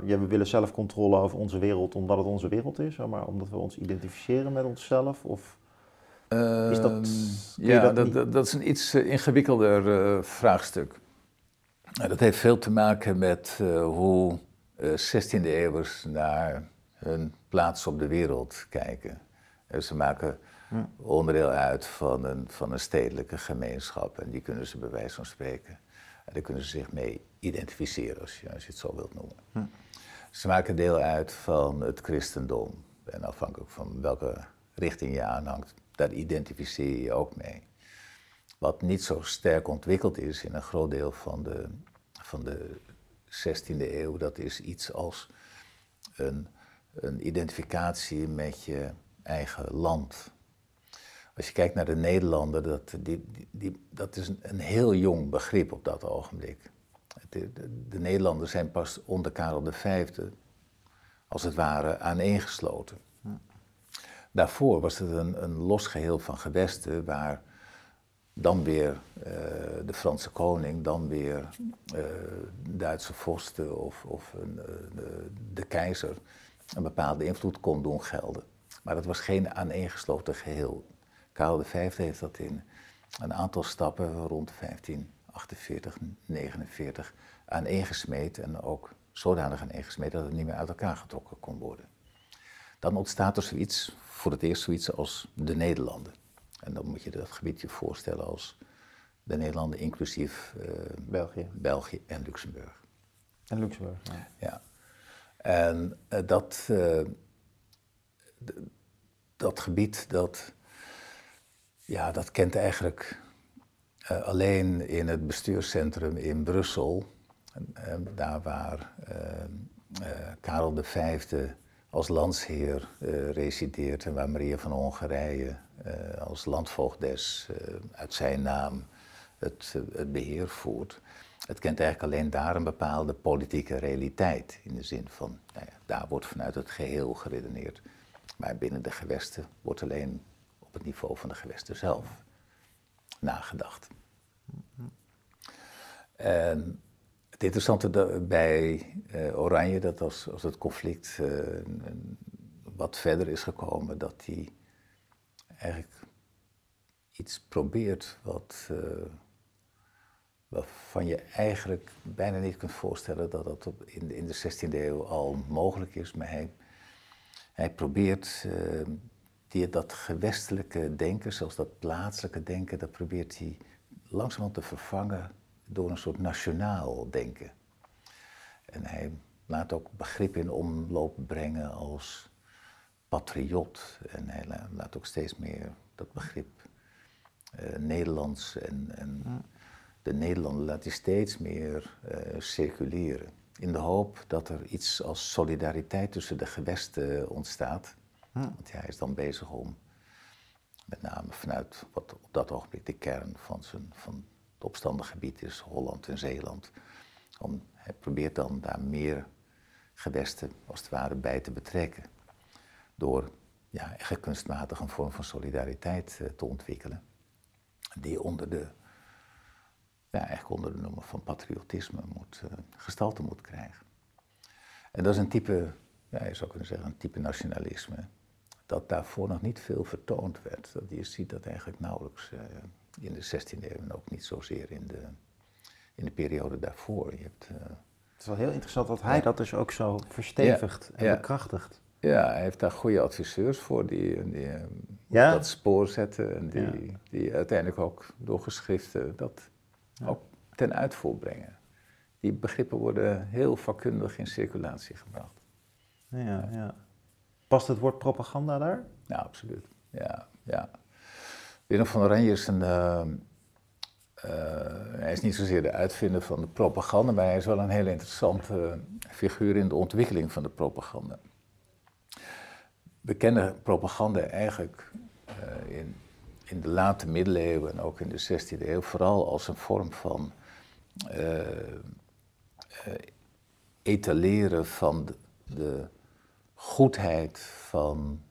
ja, we willen zelf controle over onze wereld omdat het onze wereld is, maar omdat we ons identificeren met onszelf? Of Is dat- Ehm, ja, dat dat, niet- dat, dat is een iets eh, ingewikkelder vraagstuk. Dat heeft veel te maken met hoe eh 16e eeuwers naar hun plaats op de wereld kijken. Ze maken Onderdeel uit van een, van een stedelijke gemeenschap en die kunnen ze bij wijze van spreken, en daar kunnen ze zich mee identificeren als je, als je het zo wilt noemen. Ze maken deel uit van het christendom. En afhankelijk van welke richting je aanhangt, daar identificeer je je ook mee. Wat niet zo sterk ontwikkeld is in een groot deel van de, van de 16e eeuw, dat is iets als een, een identificatie met je eigen land. Als je kijkt naar de Nederlander, dat, die, dat is een, een heel jong begrip op dat ogenblik. De, de, de Nederlanders zijn pas onder Karel V, als het ware, aaneengesloten. Daarvoor was het een, een los geheel van gewesten waar dan weer eh, de Franse koning, dan weer eh, Duitse vorsten of, of een, eh, de keizer een bepaalde invloed kon doen gelden. Maar dat was geen aaneengesloten geheel. Karel V heeft dat in een aantal stappen rond 1548, 49 aaneengesmeed en ook zodanig aaneengesmeed dat het niet meer uit elkaar getrokken kon worden. Dan ontstaat er zoiets, voor het eerst zoiets als de Nederlanden. En dan moet je dat gebied je voorstellen als de Nederlanden inclusief eh, België België en Luxemburg. en Luxemburg. Ja. Ja. En eh, dat, eh, dat gebied, dat, ja, dat kent eigenlijk eh, alleen in het bestuurscentrum in Brussel. Eh, daar waar eh, Karel V als landsheer resideert en waar Maria van Hongarije als landvoogdes uit zijn naam het, het beheer voert. Het kent eigenlijk alleen daar een bepaalde politieke realiteit. In de zin van, nou ja, daar wordt vanuit het geheel geredeneerd. Maar binnen de gewesten wordt alleen op het niveau van de gewesten zelf nagedacht. En het interessante bij eh, Oranje, dat als, als het conflict eh, wat verder is gekomen, dat hij eigenlijk iets probeert wat, eh, waarvan je eigenlijk bijna niet kunt voorstellen dat dat in, de, in de 16e eeuw al mogelijk is. Maar hij, hij probeert die, dat gewestelijke denken, zelfs dat plaatselijke denken, dat probeert hij langzamerhand te vervangen door een soort nationaal denken. En hij laat ook begrip in omloop brengen als patriot. En hij la- laat ook steeds meer dat begrip eh, Nederlands en, en de Nederlander laat hij steeds meer eh, circuleren. In de hoop dat er iets als solidariteit tussen de gewesten ontstaat. Want hij is dan bezig om, met name vanuit wat op dat ogenblik de kern van, zijn, van het opstandig gebied is, Holland en Zeeland. Om, hij probeert dan daar meer gewesten als het ware bij te betrekken. Door ja, eigenlijk kunstmatig een vorm van solidariteit eh, te ontwikkelen. Die onder de, ja, eigenlijk onder de noemer van patriotisme moet, eh, gestalte moet krijgen. En dat is een type, ja, je zou kunnen zeggen, een type nationalisme. Dat daarvoor nog niet veel vertoond werd. Dat je ziet dat eigenlijk nauwelijks eh, in de 16e eeuw en ook niet zozeer in de, in de periode daarvoor. Je hebt, eh, Het is wel heel interessant dat hij Ja. dat dus ook zo verstevigt en ja. bekrachtigt. Ja, hij heeft daar goede adviseurs voor die, die op dat spoor zetten en die, die uiteindelijk ook door geschriften dat ook ten uitvoer brengen. Die begrippen worden heel vakkundig in circulatie gebracht. Ja, ja. Past het woord propaganda daar? Ja, absoluut. Ja, ja. Willem van Oranje is een. Uh, uh, hij is niet zozeer de uitvinder van de propaganda, maar hij is wel een heel interessante figuur in de ontwikkeling van de propaganda. We kennen propaganda eigenlijk uh, in, in de late middeleeuwen en ook in de 16e eeuw vooral als een vorm van etaleren van de, de goedheid van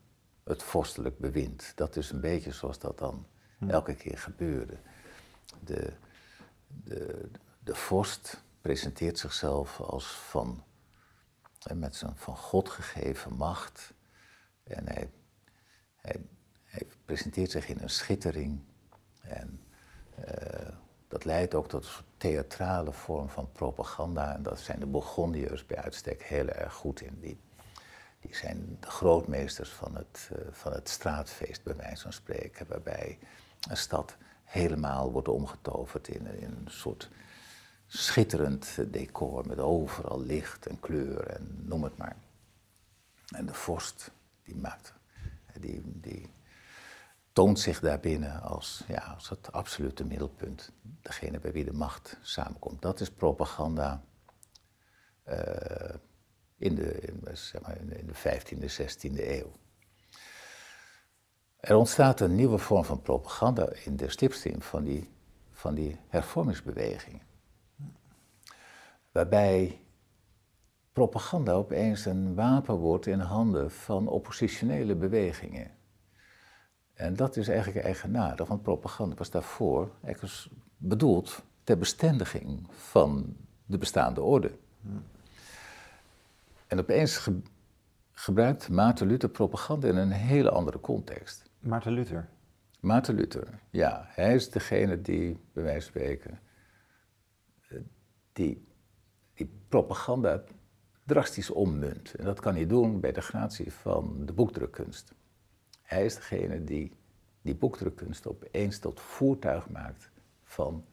het vorstelijk bewind. Dat is een beetje zoals dat dan hm. elke keer gebeurde. De, de, de vorst presenteert zichzelf als van, met zijn van God gegeven macht. En hij, hij, hij presenteert zich in een schittering. En uh, dat leidt ook tot een theatrale vorm van propaganda. En dat zijn de Bourgondiërs bij uitstek heel erg goed in. Die, die zijn de grootmeesters van het, uh, van het straatfeest, bij wijze van spreken. Waarbij een stad helemaal wordt omgetoverd in, een soort schitterend decor met overal licht en kleur en noem het maar. En de vorst, die maakt, die, die toont zich daarbinnen als, ja, als het absolute middelpunt. Degene bij wie de macht samenkomt. Dat is propaganda uh, in, de, in, zeg maar in de 15e, 16e eeuw. Er ontstaat een nieuwe vorm van propaganda in de stipstream van die, van die hervormingsbeweging. Waarbij propaganda opeens een wapen wordt in handen van oppositionele bewegingen. En dat is eigenlijk eigenaardig, want propaganda was daarvoor bedoeld ter bestendiging van de bestaande orde. En opeens ge gebruikt Maarten Luther propaganda in een hele andere context. Maarten Luther? Maarten Luther, ja. Hij is degene die, bij wijze van spreken, eh, die, die propaganda drastisch ommunt. En dat kan hij doen bij de gratie van de boekdrukkunst. Hij is degene die die boekdrukkunst opeens tot voertuig maakt van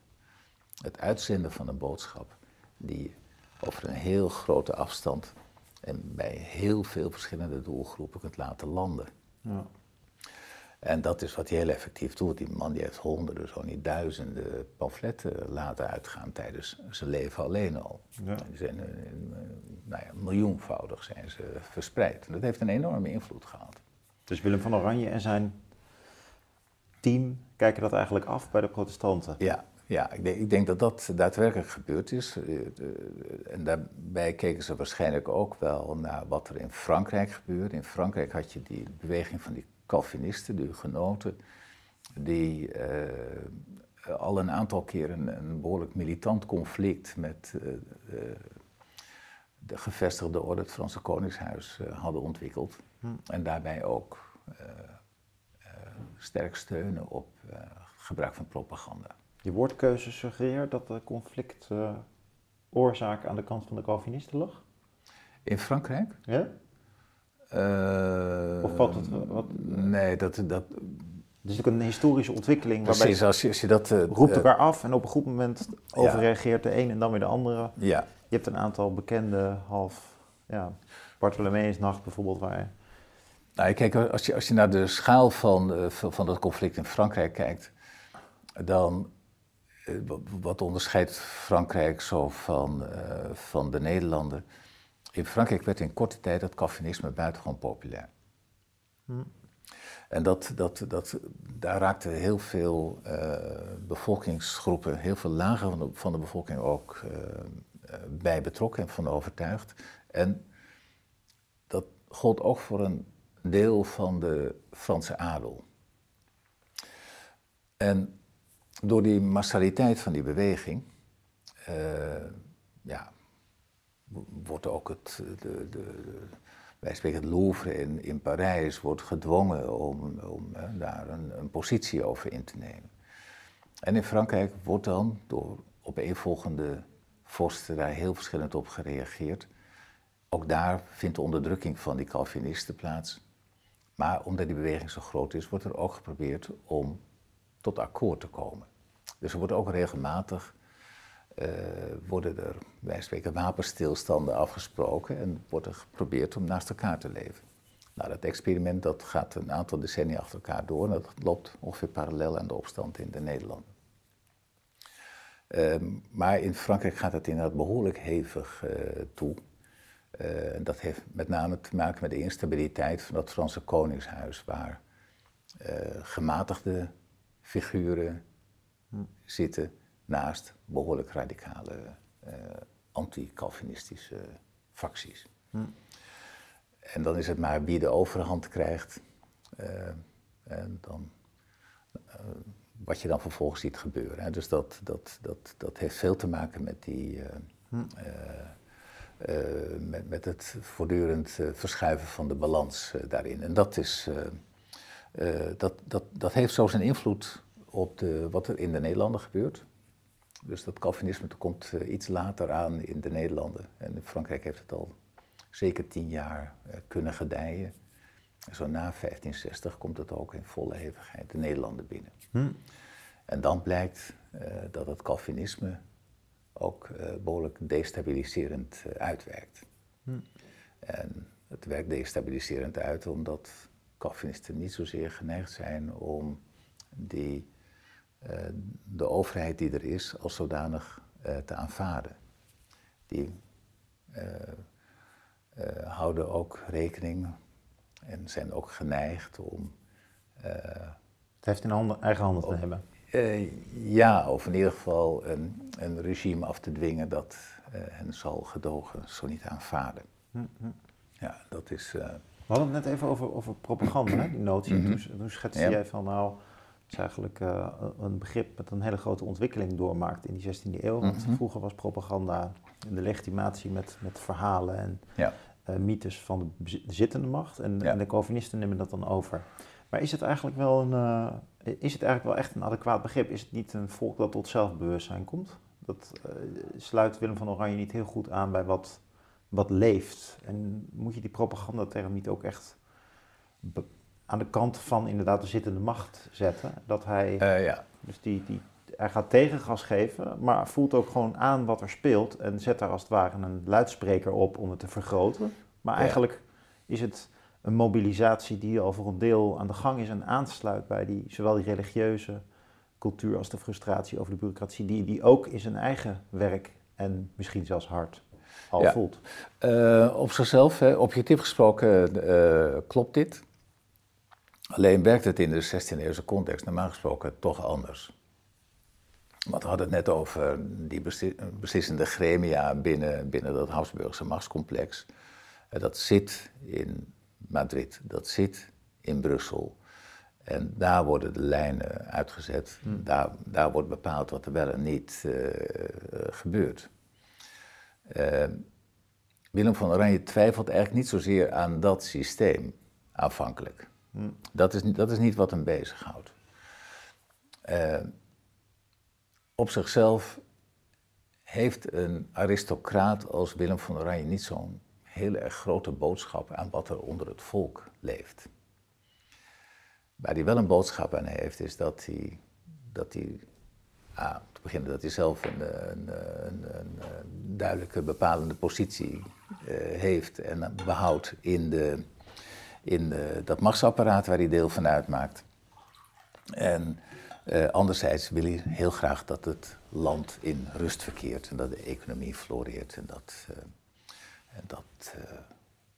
het uitzenden van een boodschap die over een heel grote afstand en bij heel veel verschillende doelgroepen kunt laten landen. Ja. En dat is wat hij heel effectief doet. Die man die heeft honderden, zo niet duizenden pamfletten laten uitgaan tijdens zijn leven alleen al. Ja. Die zijn nou ja, miljoenvoudig zijn ze verspreid. En dat heeft een enorme invloed gehad. Dus Willem van Oranje en zijn team kijken dat eigenlijk af bij de protestanten? Ja, ja ik, denk, ik denk dat dat daadwerkelijk gebeurd is. Eh, en daarbij keken ze waarschijnlijk ook wel naar wat er in Frankrijk gebeurde. In Frankrijk had je die beweging van die Calvinisten, de Hugenoten, die uh, al een aantal keren een, een behoorlijk militant conflict met uh, de gevestigde orde, het Franse Koningshuis, hadden ontwikkeld. Hm. En daarbij ook sterk steunen op gebruik van propaganda. Je woordkeuze suggereert dat de conflict oorzaak aan de kant van de Calvinisten lag? In Frankrijk? Ja. Uh, of valt het wat? Nee, dat, dat. Het is natuurlijk een historische ontwikkeling. Precies, als je, als je dat. Uh, roept elkaar af en op een goed moment overreageert de een en dan weer de andere. Ja. Je hebt een aantal bekende half. Ja, Bartholomeusnacht bijvoorbeeld, waar. Nou, kijk, als je, als je naar de schaal van, uh, van dat conflict in Frankrijk kijkt, dan. Wat onderscheidt Frankrijk zo van, van de Nederlanden? In Frankrijk werd in korte tijd het Calvinisme buitengewoon populair. Hm. En dat, dat, dat, daar raakten heel veel uh, bevolkingsgroepen, heel veel lagen van de, van de bevolking ook uh, bij betrokken en van overtuigd. En dat gold ook voor een deel van de Franse adel. En door die massaliteit van die beweging, ja, wordt ook het, de, de, wij spreken het Louvre in, in Parijs, wordt gedwongen om, om daar een, een, positie over in te nemen. En in Frankrijk wordt dan door opeenvolgende vorsten daar heel verschillend op gereageerd. Ook daar vindt de onderdrukking van die Calvinisten plaats. Maar omdat die beweging zo groot is, wordt er ook geprobeerd om tot akkoord te komen. Dus er wordt ook regelmatig worden er spreken wapenstilstanden afgesproken en wordt er geprobeerd om naast elkaar te leven. Nou, dat experiment dat gaat een aantal decennia achter elkaar door en dat loopt ongeveer parallel aan de opstand in de Nederlanden. Ehm, maar in Frankrijk gaat het inderdaad behoorlijk hevig uh, toe. Uh, dat heeft met name te maken met de instabiliteit van dat Franse koningshuis, waar uh, gematigde figuren. Zitten naast behoorlijk radicale anti-Calvinistische facties. Hm. En dan is het maar wie de overhand krijgt. en dan wat je dan vervolgens ziet gebeuren. Hè. Dus dat, dat, dat, dat heeft veel te maken met die. Eh, hm. eh, eh, met, met het voortdurend verschuiven van de balans daarin. En dat, is, dat, dat, dat heeft zo zijn invloed op de, wat er in de Nederlanden gebeurt. Dus dat Calvinisme komt iets later aan in de Nederlanden. En Frankrijk heeft het al zeker tien jaar kunnen gedijen. Zo na 1560 komt het ook in volle hevigheid de Nederlanden binnen. Hm. En dan blijkt uh, dat het Calvinisme ook uh, behoorlijk destabiliserend uh, uitwerkt. Hm. En het werkt destabiliserend uit omdat Calvinisten niet zozeer geneigd zijn om die, de overheid die er is als zodanig te aanvaarden. Die houden ook rekening en zijn ook geneigd om. het heeft in handen, eigen handen te hebben. Uh, ja, of in ieder geval een, een regime af te dwingen dat uh, hen zal gedogen, zo niet aanvaarden. Mm -hmm. Ja, dat is. Uh... We hadden het net even over, over propaganda, die notie. Mm -hmm. toen, toen schetste jij van nou, is eigenlijk een begrip met een hele grote ontwikkeling doormaakt in die 16e eeuw. Want mm -hmm. vroeger was propaganda de legitimatie met, met verhalen en ja. mythes van de zittende macht. En, ja. en de Calvinisten nemen dat dan over. Maar is het eigenlijk wel een, uh, is het eigenlijk wel echt een adequaat begrip? Is het niet een volk dat tot zelfbewustzijn komt? Dat sluit Willem van Oranje niet heel goed aan bij wat, wat leeft. En moet je die propagandaterm niet ook echt aan de kant van inderdaad de zittende macht zetten? Dat hij, uh, ja. dus die, die, hij gaat tegengas geven, maar voelt ook gewoon aan wat er speelt en zet daar als het ware een luidspreker op om het te vergroten. Maar eigenlijk is het een mobilisatie die al voor een deel aan de gang is en aansluit bij die, zowel die religieuze cultuur als de frustratie over de bureaucratie, die, die ook in zijn eigen werk en misschien zelfs hart al voelt. Uh, op zichzelf, hè, objectief gesproken, uh, klopt dit. Alleen werkt het in de 16e-eeuwse context normaal gesproken toch anders. Want we hadden het net over die beslissende gremia binnen, binnen dat Habsburgse machtscomplex. Uh, dat zit in Madrid. Dat zit in Brussel. En daar worden de lijnen uitgezet. Hmm. Daar, daar wordt bepaald wat er wel en niet uh, gebeurt. Uh, Willem van Oranje twijfelt eigenlijk niet zozeer aan dat systeem aanvankelijk. Dat, is, dat is niet wat hem bezighoudt. Uh, op zichzelf heeft een aristocraat als Willem van Oranje niet zo'n hele erg grote boodschap aan wat er onder het volk leeft. Waar hij wel een boodschap aan heeft, is dat hij, dat hij ah, te beginnen dat hij zelf een, een, een, duidelijke bepalende positie uh, heeft en behoudt in, de, in de, dat machtsapparaat waar hij deel van uitmaakt. En uh, anderzijds wil hij heel graag dat het land in rust verkeert en dat de economie floreert en dat... Uh, en dat,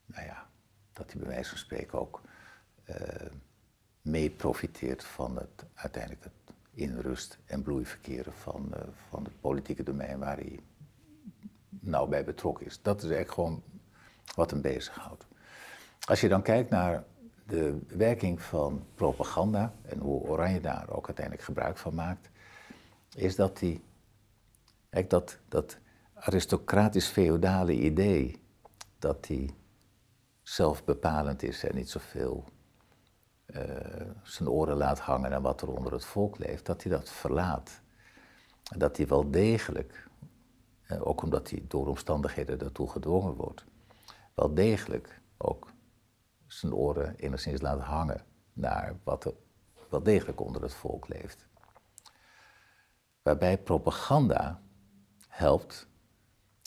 nou ja, dat hij bij wijze van spreken ook mee profiteert van het uiteindelijk het in rust en bloei verkeren van, van het politieke domein waar hij nou bij betrokken is. Dat is eigenlijk gewoon wat hem bezighoudt. Als je dan kijkt naar de werking van propaganda en hoe Oranje daar ook uiteindelijk gebruik van maakt, is dat die, dat, dat aristocratisch-feodale idee dat hij zelfbepalend is en niet zoveel uh, zijn oren laat hangen aan wat er onder het volk leeft, dat hij dat verlaat. En dat hij wel degelijk, uh, ook omdat hij door omstandigheden daartoe gedwongen wordt, wel degelijk ook zijn oren enigszins laat hangen naar wat er wel degelijk onder het volk leeft. Waarbij propaganda helpt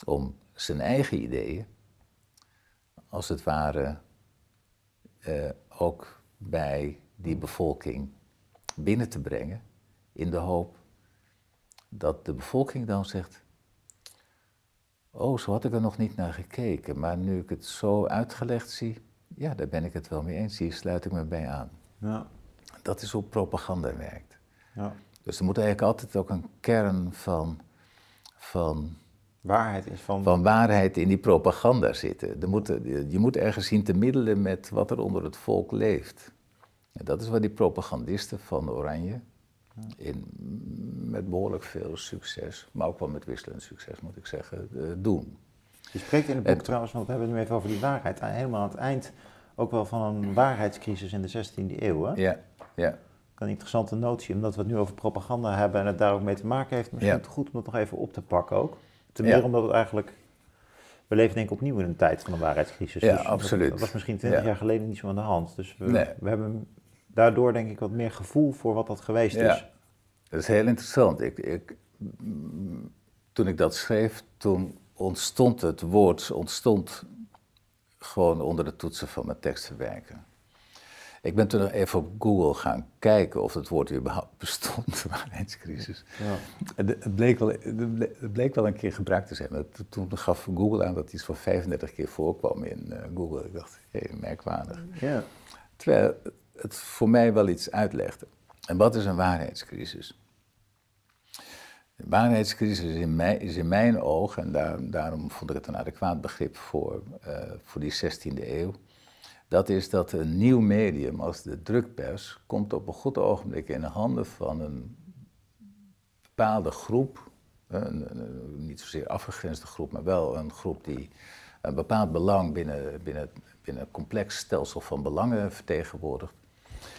om zijn eigen ideeën, als het ware, eh, ook bij die bevolking binnen te brengen, in de hoop dat de bevolking dan zegt, oh, zo had ik er nog niet naar gekeken, maar nu ik het zo uitgelegd zie, ja, daar ben ik het wel mee eens, hier sluit ik me bij aan. Ja. Dat is hoe propaganda werkt. Ja. Dus er moet eigenlijk altijd ook een kern van, van waarheid is van... Van waarheid in die propaganda zitten. Er moet, je moet ergens zien te middelen met wat er onder het volk leeft. En dat is wat die propagandisten van Oranje, in, met behoorlijk veel succes, maar ook wel met wisselend succes moet ik zeggen, uh, doen. Je spreekt in het boek trouwens, want we hebben het nu even over die waarheid, helemaal aan het eind ook wel van een waarheidscrisis in de 16e eeuw. Hè? Ja, ja. Een interessante notie, omdat we het nu over propaganda hebben en het daar ook mee te maken heeft. Misschien ja. goed om dat nog even op te pakken ook. Ten meer omdat het eigenlijk... We leven denk ik opnieuw in een tijd van een waarheidscrisis. Ja, dus absoluut. Dat, was misschien twintig jaar geleden niet zo aan de hand. Dus we, we hebben daardoor denk ik wat meer gevoel voor wat dat geweest is. Dat is heel interessant. Ik, ik, toen ik dat schreef, toen ontstond het woord, ontstond gewoon onder de toetsen van mijn tekstverwerken. Ik ben toen nog even op Google gaan kijken of het woord überhaupt [laughs] bestond, waarheidscrisis. Ja. Het, bleek wel, het bleek wel een keer gebruikt te zijn. Toen gaf Google aan dat iets van 35 keer voorkwam in uh, Google. Ik dacht, hé, hey, merkwaardig. Ja. Terwijl het voor mij wel iets uitlegde. En wat is een waarheidscrisis? De waarheidscrisis is in, mij, is in mijn oog, en daarom vond ik het een adequaat begrip voor, uh, voor die 16e eeuw, dat is dat een nieuw medium als de drukpers komt op een goed ogenblik in de handen van een bepaalde groep, een, niet zozeer afgegrensde groep, maar wel een groep die een bepaald belang binnen, binnen, binnen een complex stelsel van belangen vertegenwoordigt.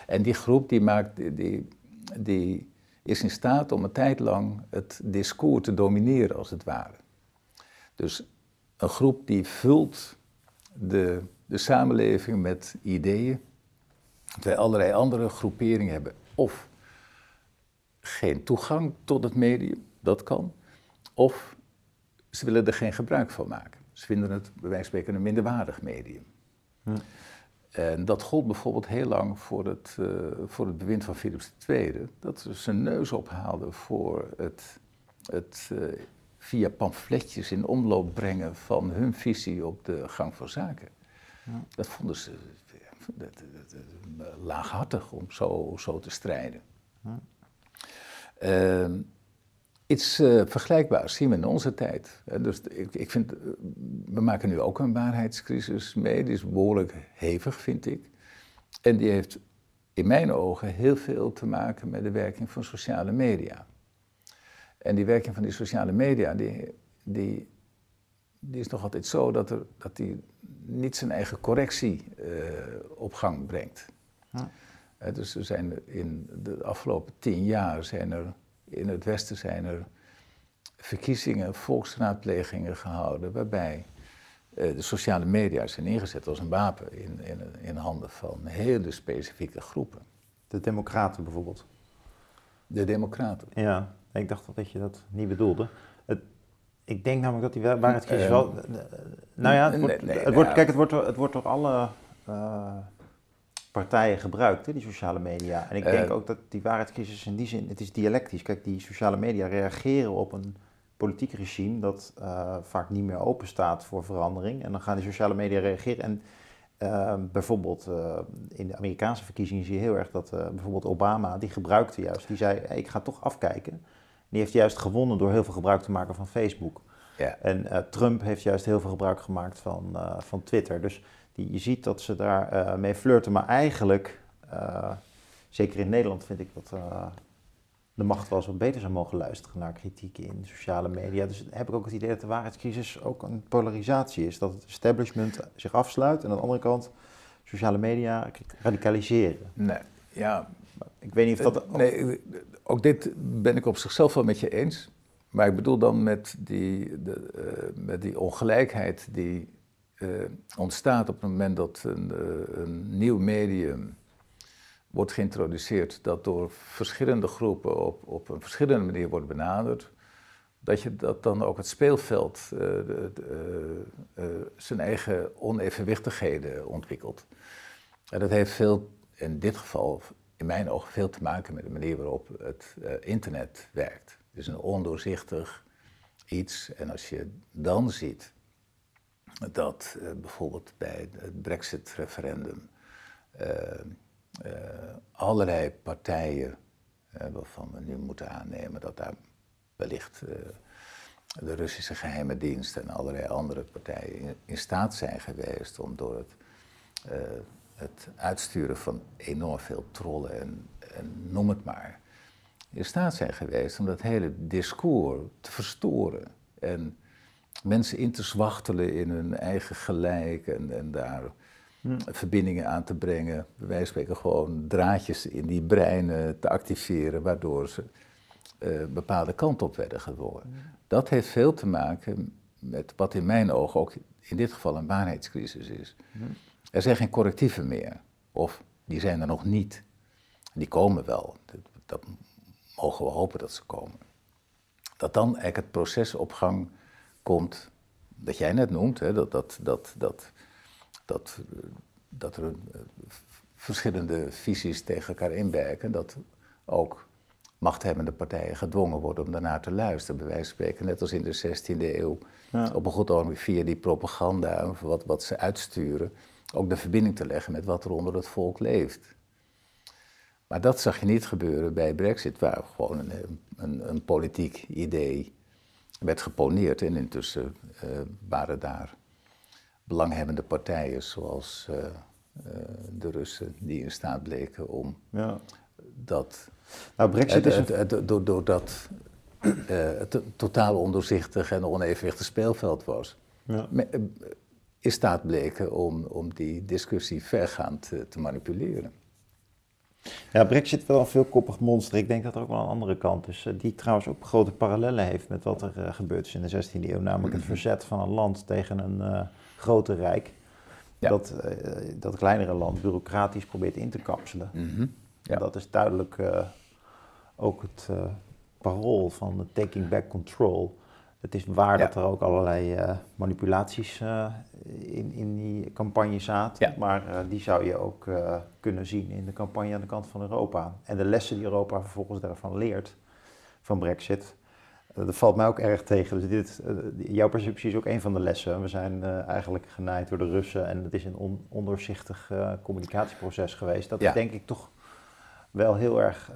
En die groep die maakt, die, die is in staat om een tijd lang het discours te domineren, als het ware. Dus een groep die vult de, de samenleving met ideeën, terwijl allerlei andere groeperingen hebben of geen toegang tot het medium, dat kan, of ze willen er geen gebruik van maken. Ze vinden het bij wijze van spreken een minderwaardig medium. En dat gold bijvoorbeeld heel lang voor het, uh, voor het bewind van Philips II, dat ze zijn neus ophaalden voor het, het uh, via pamfletjes in omloop brengen van hun visie op de gang van zaken. Ja. Dat vonden ze dat, dat, laaghartig om zo, zo te strijden. Ja. Uh, iets uh, vergelijkbaars zien we in onze tijd. dus ik, ik vind, eh, we maken nu ook een waarheidscrisis mee. Die is behoorlijk hevig, vind ik. En die heeft in mijn ogen heel veel te maken met de werking van sociale media. En die werking van die sociale media, die, die, die is nog altijd zo dat, er, dat die niet zijn eigen correctie uh, op gang brengt. dus er zijn in de afgelopen tien jaar zijn er in het Westen zijn er verkiezingen, volksraadplegingen gehouden, waarbij uh, de sociale media zijn ingezet als een wapen in, in, in handen van hele specifieke groepen. De Democraten bijvoorbeeld? De Democraten. Ja, ik dacht dat je dat niet bedoelde. Het, ik denk namelijk dat die waarheidscrisis uh, wel. nou ja, het wordt, het wordt, kijk, het wordt, het wordt door alle uh, partijen gebruikt, hè, die sociale media. En ik denk ook dat die waarheidscrisis in die zin, het is dialectisch. Kijk, die sociale media reageren op een politiek regime dat uh, vaak niet meer open staat voor verandering. En dan gaan die sociale media reageren. En uh, bijvoorbeeld uh, in de Amerikaanse verkiezingen zie je heel erg dat bijvoorbeeld Obama, die gebruikte juist, die zei, hey, ik ga toch afkijken. Die heeft juist gewonnen door heel veel gebruik te maken van Facebook. Ja. En Trump heeft juist heel veel gebruik gemaakt van, van Twitter. Dus die, je ziet dat ze daar mee flirten, maar eigenlijk, zeker in Nederland vind ik dat de macht wel eens wat beter zou mogen luisteren naar kritiek in sociale media. Dus heb ik ook het idee dat de waarheidscrisis ook een polarisatie is. Dat het establishment zich afsluit en aan de andere kant sociale media radicaliseren. Nee, ja. Ik weet niet of dat... Ook... Nee, ook dit ben ik op zichzelf wel met je eens. Maar ik bedoel dan met die, de, uh, met die ongelijkheid die uh, ontstaat op het moment dat een, uh, een nieuw medium wordt geïntroduceerd dat door verschillende groepen op, op een verschillende manier wordt benaderd, dat je dat dan ook het speelveld uh, de, zijn eigen onevenwichtigheden ontwikkelt. En dat heeft veel, in dit geval, in mijn ogen, veel te maken met de manier waarop het internet werkt. Het is een ondoorzichtig iets. En als je dan ziet dat bijvoorbeeld bij het Brexit-referendum allerlei partijen, waarvan we nu moeten aannemen dat daar wellicht de Russische geheime dienst en allerlei andere partijen in, staat zijn geweest om door het, het uitsturen van enorm veel trollen en, en, noem het maar, in staat zijn geweest om dat hele discours te verstoren en mensen in te zwachtelen in hun eigen gelijk en, en daar hm. verbindingen aan te brengen. Wij spreken gewoon draadjes in die breinen te activeren, waardoor ze uh, bepaalde kant op werden gedwongen. Dat heeft veel te maken met wat in mijn ogen ook in dit geval een waarheidscrisis is. Er zijn geen correctieven meer, of die zijn er nog niet. Die komen wel, dat, dat mogen we hopen dat ze komen. Dat dan eigenlijk het proces op gang komt, dat jij net noemt, hè, dat, dat, dat, dat, dat, dat er eh, verschillende visies tegen elkaar inwerken, dat ook machthebbende partijen gedwongen worden om daarnaar te luisteren. Bij wijze van spreken, net als in de 16e eeuw. Op een goed ogenblik via die propaganda, wat, wat ze uitsturen, ook de verbinding te leggen met wat er onder het volk leeft. Maar dat zag je niet gebeuren bij Brexit, waar gewoon een, een, een politiek idee werd geponeerd. En intussen uh, waren daar belanghebbende partijen zoals uh, uh, de Russen die in staat bleken om ja. dat nou, Brexit is... Doordat uh, het totaal ondoorzichtig en onevenwichtig speelveld was. Ja. Eh, in staat bleken om, om die discussie vergaand te manipuleren. Ja, Brexit wel een veelkoppig monster. Ik denk dat er ook wel een andere kant is. Die trouwens ook grote parallellen heeft met wat er uh, gebeurd is in de 16e eeuw. Namelijk het mhm. verzet van een land tegen een uh, grote rijk. Dat, uh, dat kleinere land bureaucratisch probeert in te kapselen. Mm ja. dat is duidelijk ook het parool van de taking back control. Het is waar dat er ook allerlei uh, manipulaties in, in die campagne zaten, ja. maar die zou je ook kunnen zien in de campagne aan de kant van Europa. En de lessen die Europa vervolgens daarvan leert, van Brexit, dat valt mij ook erg tegen. Dus dit, jouw perceptie is ook een van de lessen. We zijn eigenlijk genaaid door de Russen en het is een on, ondoorzichtig communicatieproces geweest. Dat is denk ik toch wel heel erg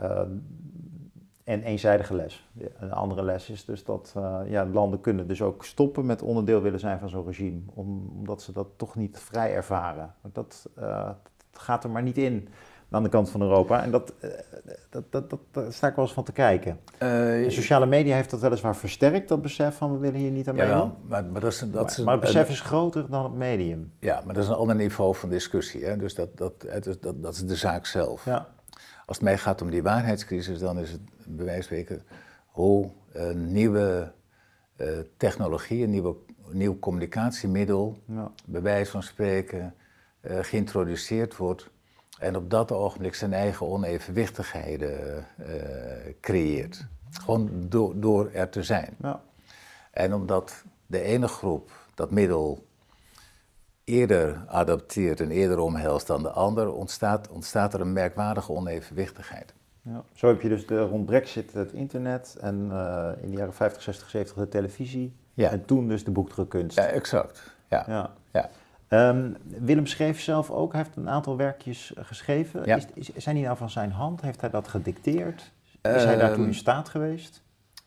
een eenzijdige les. Een andere les is dus dat uh, ja, landen kunnen dus ook stoppen met onderdeel willen zijn van zo'n regime, omdat ze dat toch niet vrij ervaren. Dat, uh, dat, gaat er maar niet in aan de kant van Europa. En dat, dat, dat, dat, daar sta ik wel eens van te kijken. sociale media heeft dat weliswaar versterkt, dat besef van we willen hier niet aan meedoen. Ja, maar, maar, dat is, dat maar, maar het besef is groter dan het medium. Ja, maar dat is een ander niveau van discussie. Hè? Dus dat, dat, dat, dat, dat is de zaak zelf. Ja. Als het mij gaat om die waarheidscrisis, dan is het bij wijze van spreken hoe een nieuwe uh, technologie, een nieuwe, nieuw communicatiemiddel, ja. bij wijze van spreken, uh, geïntroduceerd wordt en op dat ogenblik zijn eigen onevenwichtigheden creëert. Gewoon door, door er te zijn. Ja. En omdat de ene groep dat middel eerder adapteert en eerder omhelst dan de ander, ontstaat, ontstaat er een merkwaardige onevenwichtigheid. Ja, zo heb je dus de, rond Brexit het internet en uh, in de jaren 50, 60, 70 de televisie. Ja. En toen dus de boekdrukkunst. Ja, exact. Ja. ja. ja. Um, Willem schreef zelf ook, hij heeft een aantal werkjes geschreven. Ja. Is, is, zijn die nou van zijn hand? Heeft hij dat gedicteerd? Is hij daartoe in ehm, staat geweest?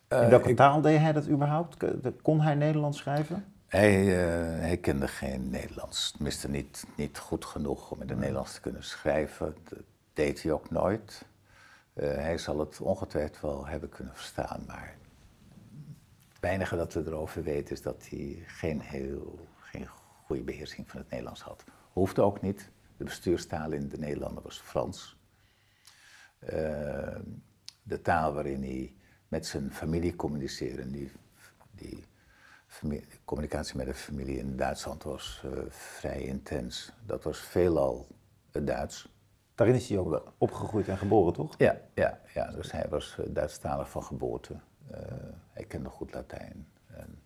In uh, welke taal deed hij dat überhaupt? Kon hij Nederlands schrijven? Hij, uh, hij, kende geen Nederlands, tenminste niet, niet goed genoeg om in het Nederlands te kunnen schrijven. Dat deed hij ook nooit. Uh, hij zal het ongetwijfeld wel hebben kunnen verstaan, maar het weinige dat we erover weten is dat hij geen, heel, geen goede beheersing van het Nederlands had. Hoefde ook niet. De bestuurstaal in de Nederlanden was Frans. Uh, de taal waarin hij met zijn familie communiceerde, die, communicatie met de familie in Duitsland was uh, vrij intens. Dat was veelal het Duits. Daarin is hij ook opgegroeid en geboren, toch? Ja, ja, ja. dus hij was uh, Duitsstalig van geboorte. Uh, hij kende goed Latijn. En,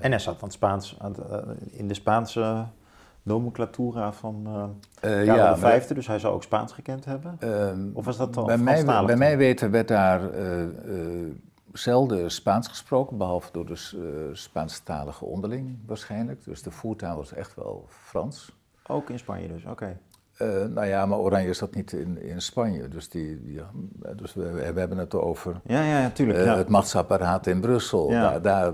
en hij zat aan het Spaans, aan in de Spaanse nomenclatura van uh, ja, de Vijfde, dus hij zou ook Spaans gekend hebben? Ehm, of was dat dan bij mij, bij mij weten werd daar zelden Spaans gesproken, behalve door de uh, Spaanstalige onderling waarschijnlijk. Dus de voertaal was echt wel Frans. Ook in Spanje dus, oké. Uh, nou ja, maar Oranje zat niet in, in Spanje. Dus, die, ja, dus we, we, hebben het over ja, ja, natuurlijk, uh, het machtsapparaat in Brussel. Daar, daar,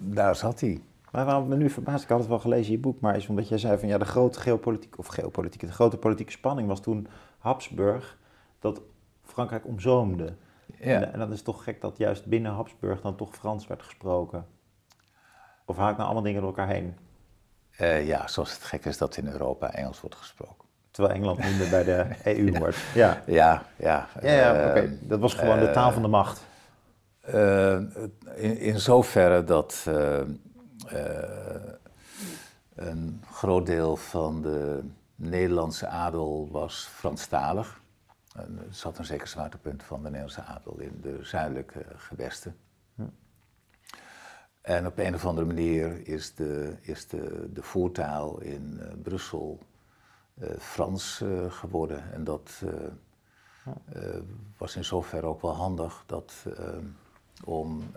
daar, zat hij. Maar waarom me nu verbaasd, ik had het wel gelezen in je boek, maar is omdat jij zei van ja, de grote geopolitieke, of geopolitieke, de grote politieke spanning was toen Habsburg dat Frankrijk omzoomde. Ja. En, en dat is toch gek dat juist binnen Habsburg dan toch Frans werd gesproken. Of haak nou allemaal dingen door elkaar heen? Uh, ja, zoals het gek is dat in Europa Engels wordt gesproken. Terwijl Engeland meer bij de [laughs] EU wordt. Ja, ja, ja. ja, ja oké. Uh, Dat was gewoon de taal van de macht. In, in zoverre dat een groot deel van de Nederlandse adel was Franstalig. En er zat een zeker zwaartepunt van de Nederlandse adel in de zuidelijke gewesten. En op een of andere manier is de, is de, de voertaal in uh, Brussel uh, Frans uh, geworden. En dat was in zoverre ook wel handig dat, om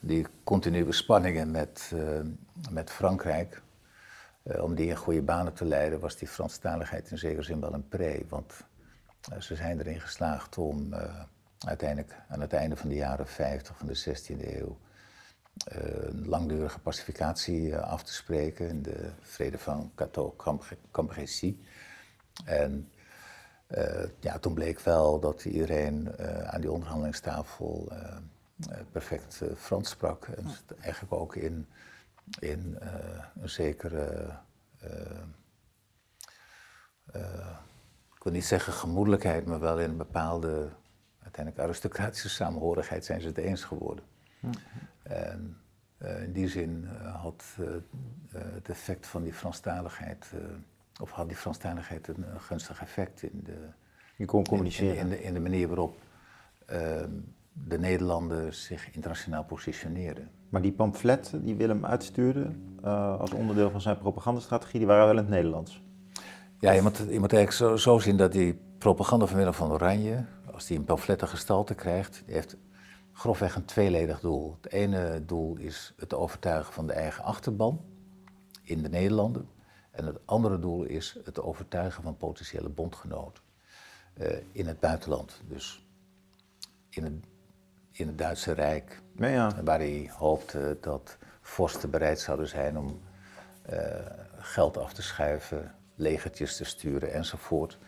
die continue spanningen met, met Frankrijk, om die in goede banen te leiden, was die Franstaligheid in zekere zin wel een pre. Want ze zijn erin geslaagd om uiteindelijk aan het einde van de jaren 50 van de 16e eeuw langdurige pacificatie eh, af te spreken in de vrede van Cateau-Cambrésis. En uh, ja, toen bleek wel dat iedereen aan die onderhandelingstafel perfect Frans sprak. En eigenlijk ook in, in een zekere, ik wil niet zeggen gemoedelijkheid, maar wel in een bepaalde uiteindelijk aristocratische samenhorigheid zijn ze het eens geworden. En uh, in die zin uh, had uh, het effect van die Franstaligheid, of had die Franstaligheid een gunstig effect in de, Je kon communiceren. In, in, de, in de manier waarop ehm, de Nederlanden zich internationaal positioneerden. Maar die pamfletten die Willem uitstuurde als onderdeel van zijn propagandastrategie, die waren wel in het Nederlands? Ja, je moet, je moet eigenlijk zo, zo zien dat die propaganda van Willem van Oranje, als die een pamfletten gestalte krijgt, die heeft grofweg een tweeledig doel. Het ene doel is het overtuigen van de eigen achterban in de Nederlanden. En het andere doel is het overtuigen van potentiële bondgenoten uh, in het buitenland. Dus in het, in het Duitse Rijk, ja, ja. waar hij hoopte dat vorsten bereid zouden zijn om uh, geld af te schuiven, legertjes te sturen enzovoort.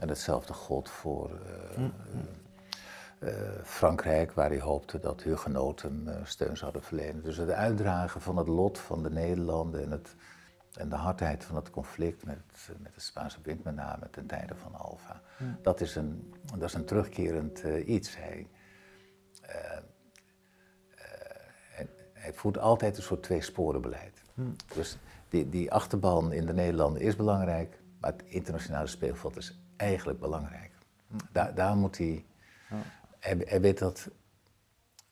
En hetzelfde gold voor uh, mm uh, Frankrijk, waar hij hoopte dat hugenoten uh, steun zouden verlenen. Dus het uitdragen van het lot van de Nederlanden en, het, en de hardheid van het conflict met, met de Spaanse wind met name ten tijde van Alfa, dat, is een, dat is een terugkerend uh, iets. Hij, hij, hij, voert altijd een soort tweesporenbeleid. Hmm. Dus die, die achterban in de Nederlanden is belangrijk, maar het internationale speelveld is eigenlijk belangrijk. Hmm. Daar, daar moet hij hij, weet dat,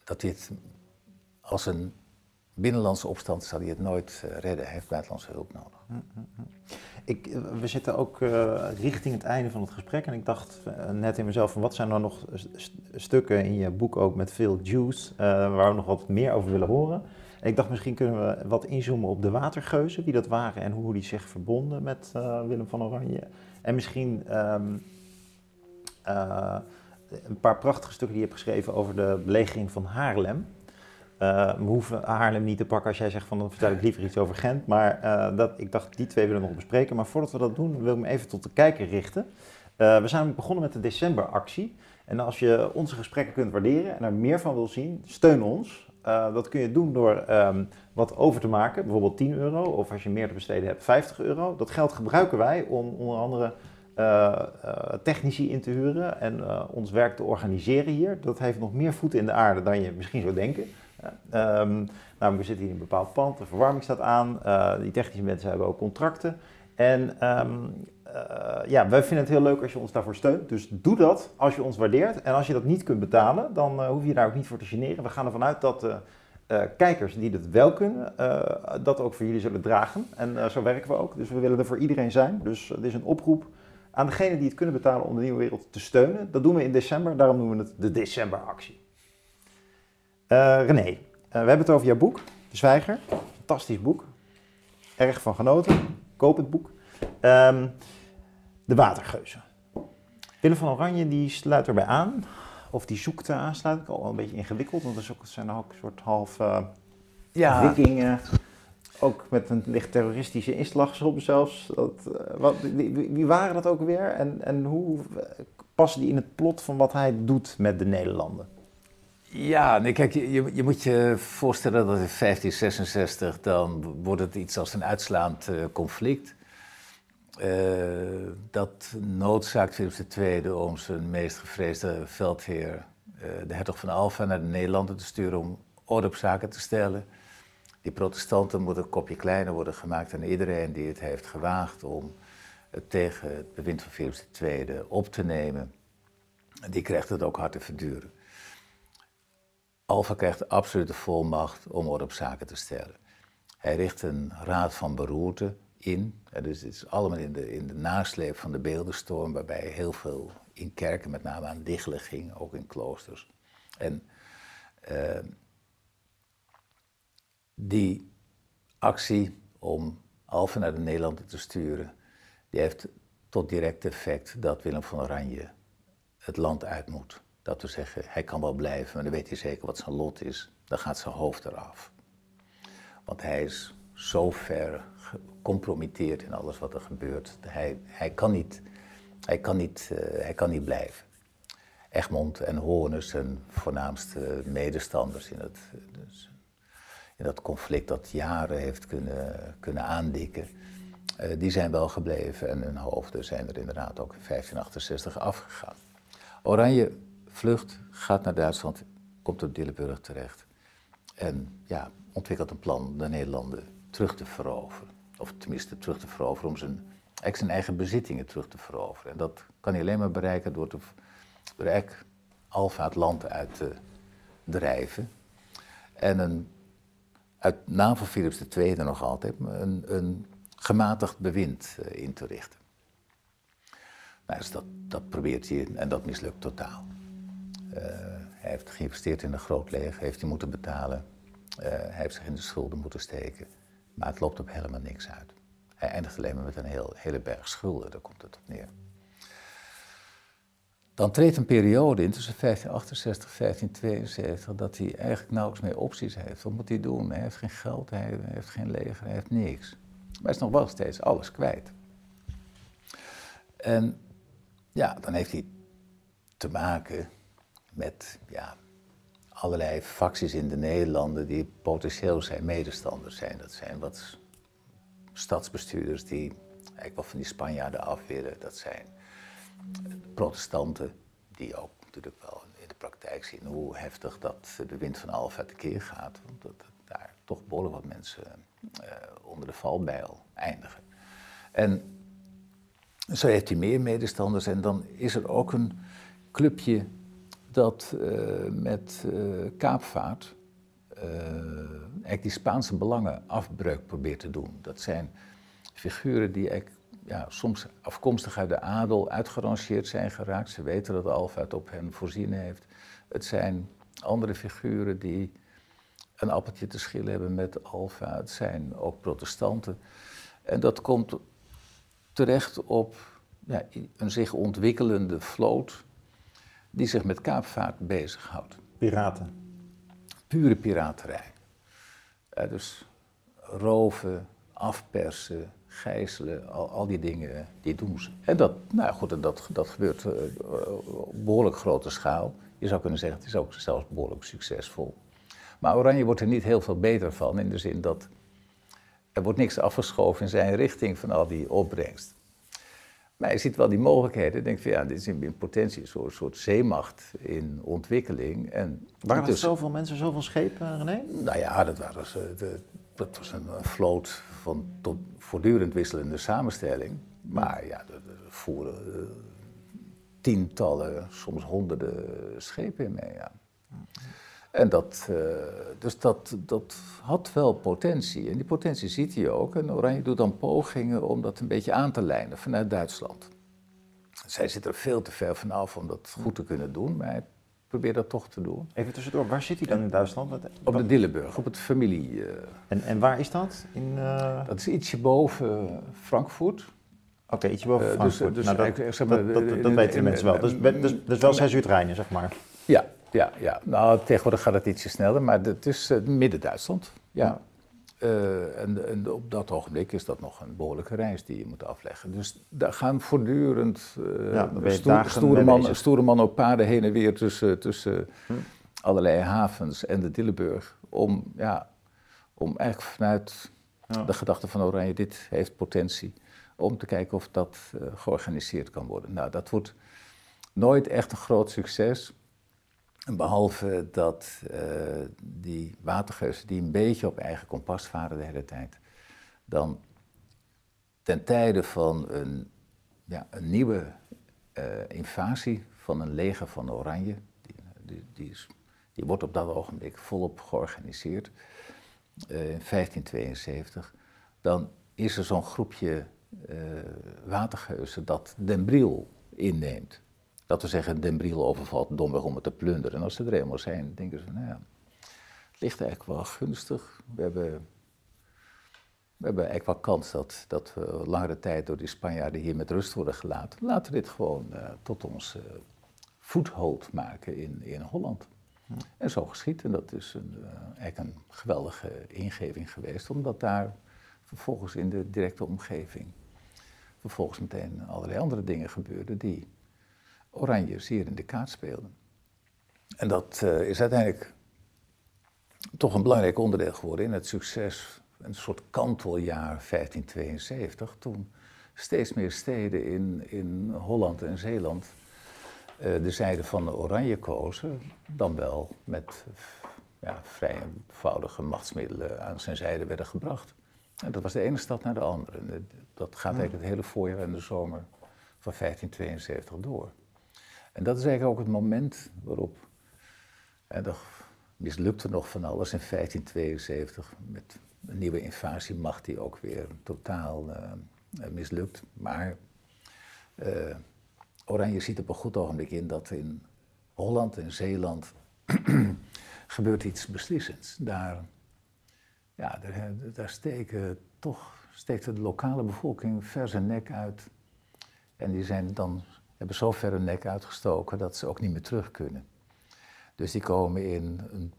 dat hij het als een binnenlandse opstand zal hij het nooit uh, redden. Hij heeft buitenlandse hulp nodig. Hm, hm, hm. Ik, eh, we zitten ook uh, richting het einde van het gesprek en ik dacht uh, net in mezelf van wat zijn er nog st stukken in je boek ook met veel juice waar we nog wat meer over willen horen. En ik dacht misschien kunnen we wat inzoomen op de watergeuzen, wie dat waren en hoe die zich verbonden met Willem van Oranje. En misschien um, een paar prachtige stukken die je hebt geschreven over de belegering van Haarlem. Uh, we hoeven Haarlem niet te pakken als jij zegt van dan vertel ik liever iets over Gent. Maar uh, dat, ik dacht die twee willen we nog bespreken. Maar voordat we dat doen wil ik me even tot de kijker richten. Uh, we zijn begonnen met de decemberactie. En als je onze gesprekken kunt waarderen en er meer van wil zien, steun ons. dat kun je doen door um, wat over te maken, bijvoorbeeld 10 euro. Of als je meer te besteden hebt, 50 euro. Dat geld gebruiken wij om onder andere technici in te huren en uh, ons werk te organiseren hier. Dat heeft nog meer voeten in de aarde dan je misschien zou denken. Um, nou, we zitten hier in een bepaald pand, de verwarming staat aan, die technische mensen hebben ook contracten. En ehm, eh, ja, wij vinden het heel leuk als je ons daarvoor steunt. Dus doe dat als je ons waardeert. En als je dat niet kunt betalen, dan hoef je daar ook niet voor te generen. We gaan ervan uit dat uh, kijkers die dat wel kunnen, dat ook voor jullie zullen dragen. En zo werken we ook. Dus we willen er voor iedereen zijn. Dus het is een oproep aan degenen die het kunnen betalen om de nieuwe wereld te steunen. Dat doen we in december, daarom noemen we het de decemberactie. René, we hebben het over jouw boek, De Zwijger. Fantastisch boek. Erg van genoten. Koop het boek. Um, de watergeuzen. Willem van Oranje die sluit erbij aan. Of die zoekt aansluiting. Al een beetje ingewikkeld, want er zijn ook een soort half uh, ja. vikingen. Ook met een licht terroristische inslag soms zelfs. Uh, wat, wie, wie, waren dat ook weer? En, en hoe passen die in het plot van wat hij doet met de Nederlanden? Ja, nee, kijk, je, je moet je voorstellen dat in 1566 dan wordt het iets als een uitslaand uh, conflict. Dat noodzaakt Philips II om zijn meest gevreesde veldheer, de hertog van Alfa, naar de Nederlanden te sturen om orde op zaken te stellen. Die protestanten moeten een kopje kleiner worden gemaakt en iedereen die het heeft gewaagd om het tegen het bewind van Philips II op te nemen, die krijgt het ook hard te verduren. Alfa krijgt absolute volmacht om orde op zaken te stellen. Hij richt een raad van beroerte in. dus het is allemaal in de, in de nasleep van de beeldenstorm, waarbij heel veel in kerken met name aan diggelen ging, ook in kloosters. En uh, die actie om Alphen naar de Nederlanden te sturen, die heeft tot direct effect dat Willem van Oranje het land uit moet. Dat we zeggen, hij kan wel blijven, maar dan weet hij zeker wat zijn lot is. Dan gaat zijn hoofd eraf. Want hij is zo ver gecompromitteerd in alles wat er gebeurt. Hij, hij, kan, niet, hij, kan, niet, uh, hij kan niet blijven. Egmond en Hoorn, zijn voornaamste medestanders in, het, dat conflict dat jaren heeft kunnen, kunnen aandikken, uh, die zijn wel gebleven en hun hoofden zijn er inderdaad ook in 1568 afgegaan. Oranje vlucht, gaat naar Duitsland, komt op Dillenburg terecht en ja, ontwikkelt een plan de Nederlanden terug te veroveren. Of tenminste terug te veroveren om zijn, zijn eigen bezittingen terug te veroveren. En dat kan hij alleen maar bereiken door, te, door eigenlijk Alfa het land uit te drijven. En een, uit naam van Philips II nog altijd, een, een gematigd bewind uh, in te richten. Nou, dus dat, dat probeert hij en dat mislukt totaal. Uh, hij heeft geïnvesteerd in een groot leger, heeft hij moeten betalen. Uh, hij heeft zich in de schulden moeten steken. Maar het loopt op helemaal niks uit. Hij eindigt alleen maar met een heel, hele berg schulden, daar komt het op neer. Dan treedt een periode in tussen 1568 en 1572 dat hij eigenlijk nauwelijks meer opties heeft. Wat moet hij doen? Hij heeft geen geld, hij heeft geen leger, hij heeft niks. Maar hij is nog wel steeds alles kwijt. En ja, dan heeft hij te maken met ja, allerlei facties in de Nederlanden die potentieel zijn medestanders zijn. Dat zijn wat stadsbestuurders die eigenlijk wel van die Spanjaarden af willen. Dat zijn protestanten die ook natuurlijk wel in de praktijk zien hoe heftig dat de wind van Alfa tekeer gaat. Want dat, daar toch behoorlijk wat mensen uh, onder de valbijl eindigen. En zo heeft hij meer medestanders en dan is er ook een clubje dat uh, met uh, kaapvaart eigenlijk die Spaanse belangen afbreuk probeert te doen. Dat zijn figuren die eigenlijk, ja, soms afkomstig uit de adel uitgerangeerd zijn geraakt. Ze weten dat Alfa het op hen voorzien heeft. Het zijn andere figuren die een appeltje te schillen hebben met Alfa. Het zijn ook protestanten. En dat komt terecht op ja, een zich ontwikkelende vloot die zich met kaapvaart bezighoudt. Piraten. Pure piraterij. dus roven, afpersen, gijzelen, al, al, die dingen, die doen ze. En dat, nou goed, dat, dat gebeurt uh, op behoorlijk grote schaal. Je zou kunnen zeggen, het is ook zelfs behoorlijk succesvol. Maar Oranje wordt er niet heel veel beter van, in de zin dat er wordt niks afgeschoven in zijn richting van al die opbrengst. Maar je ziet wel die mogelijkheden. Je denkt van ja, dit is in potentie een soort, soort zeemacht in ontwikkeling. En waren er zoveel mensen, zoveel schepen, René? Nou ja, dat waren de, dat was een, vloot van tot voortdurend wisselende samenstelling. Maar ja, er, er voeren eh, tientallen, soms honderden schepen in mee. Ja. En dat, eh, dus dat, dat had wel potentie. En die potentie ziet hij ook. En Oranje doet dan pogingen om dat een beetje aan te lijnen vanuit Duitsland. Zij zit er veel te ver vanaf om dat goed te kunnen doen, maar hij probeert dat toch te doen. Even tussendoor, waar zit hij dan in Duitsland? Wat- Op de Dillenburg, op het familie. eh, En, en waar is dat? In, eh, dat is ietsje boven Frankfurt. Oké, ietsje boven Eh, dus- Frankfurt. dus nou, dat, eigenlijk, zeg maar, dat, dat, dat in- weten de in- mensen wel. Dus, dus, dus wel zes uur treinen, zeg maar. Ja, ja, ja. Nou, tegenwoordig gaat het ietsje sneller, maar het is eh, midden-Duitsland. Ja. Eh, en, en op dat ogenblik is dat nog een behoorlijke reis die je moet afleggen. Dus daar gaan voortdurend eh, Ja, stoer- stoere, man, stoere op paarden heen en weer tussen, tussen Hm. allerlei havens en de Dillenburg. Om, ja, om eigenlijk vanuit Ja. de gedachte van Oranje, dit heeft potentie, om te kijken of dat eh, georganiseerd kan worden. Nou, dat wordt nooit echt een groot succes. Behalve dat eh, die watergeuzen die een beetje op eigen kompas varen de hele tijd, dan ten tijde van een, ja, een nieuwe eh, invasie van een leger van Oranje, die, die, is, die wordt op dat ogenblik volop georganiseerd, eh, in 1572, dan is er zo'n groepje watergeuzen dat Den Briel inneemt. Dat we zeggen, Den Briel overvalt domweg om het te plunderen. En als ze er eenmaal zijn, denken ze, nou ja, het ligt eigenlijk wel gunstig. We hebben, we hebben eigenlijk wel kans dat, dat we langere tijd door die Spanjaarden hier met rust worden gelaten. Laten we dit gewoon eh, tot ons voethold maken in, in Holland. En zo geschiet. En dat is een, eh, eigenlijk een geweldige ingeving geweest, omdat daar vervolgens in de directe omgeving vervolgens meteen allerlei andere dingen gebeurden die Oranje zeer in de kaart speelden. En dat eh, is uiteindelijk toch een belangrijk onderdeel geworden in het succes, een soort kanteljaar 1572, toen steeds meer steden in, in Holland en Zeeland eh, de zijde van de Oranje kozen, dan wel met ja, vrij eenvoudige machtsmiddelen aan zijn zijde werden gebracht. En dat was de ene stad naar de andere. Dat gaat eigenlijk het hele voorjaar en de zomer van 1572 door. En dat is eigenlijk ook het moment waarop, en dat mislukte nog van alles in 1572 met een nieuwe invasiemacht die ook weer totaal eh, mislukt. Maar eh, Oranje ziet op een goed ogenblik in dat in Holland en Zeeland [clears throat] gebeurt iets beslissends. Daar, ja, daar, daar steken toch, steekt de lokale bevolking ver zijn nek uit. En die zijn dan, hebben zo ver hun nek uitgestoken dat ze ook niet meer terug kunnen. Dus die komen in een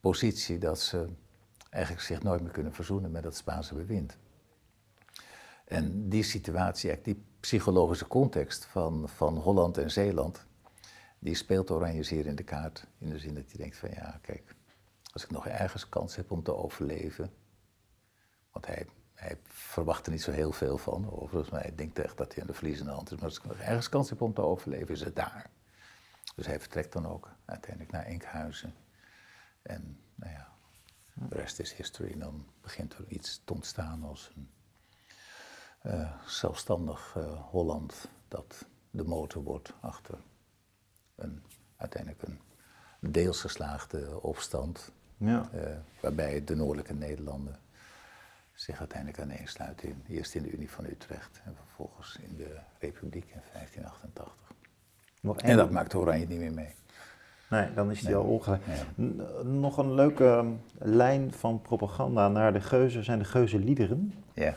positie dat ze eigenlijk zich nooit meer kunnen verzoenen met het Spaanse bewind. En die situatie, die psychologische context van, van Holland en Zeeland, die speelt Oranje zeer in de kaart. In de zin dat hij denkt van ja, kijk, als ik nog ergens kans heb om te overleven, want hij, hij verwacht er niet zo heel veel van, overigens, maar hij denkt echt dat hij aan de verliezende hand is. Maar als ik nog ergens kans heb om te overleven, is het daar. Dus hij vertrekt dan ook uiteindelijk naar Enkhuizen. En nou ja, de rest is history. Dan begint er iets te ontstaan als een uh, zelfstandig uh, Holland dat de motor wordt achter een, uiteindelijk een deels geslaagde opstand. Ja. Uh, waarbij de noordelijke Nederlanden zich uiteindelijk aaneensluiten. In, eerst in de Unie van Utrecht en vervolgens in de Republiek in 1588. Nog en dat maakt Oranje niet meer mee. Nee, dan is die Nee. al ongelijk. Ja. Nog een leuke um, lijn van propaganda naar de geuzen zijn de geuzenliederen. Ja.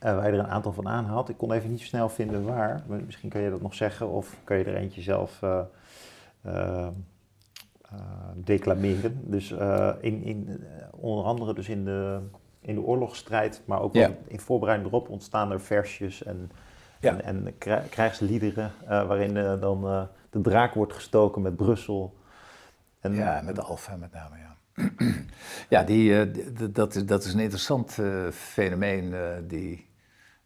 Eh, waar je er een aantal van aanhaalt. Ik kon even niet snel vinden waar. Misschien kan je dat nog zeggen of kan je er eentje zelf eh, declameren. Dus in, in, onder andere dus in de, in de oorlogsstrijd, maar ook Ja. in voorbereiding erop ontstaan er versjes en, Ja. en, en krij- krijgsliederen eh, waarin eh, dan eh, de draak wordt gestoken met Brussel. En, Ja, met Alfa met name, ja. [clears throat] ja, die, dat, is, dat is een interessant fenomeen, die,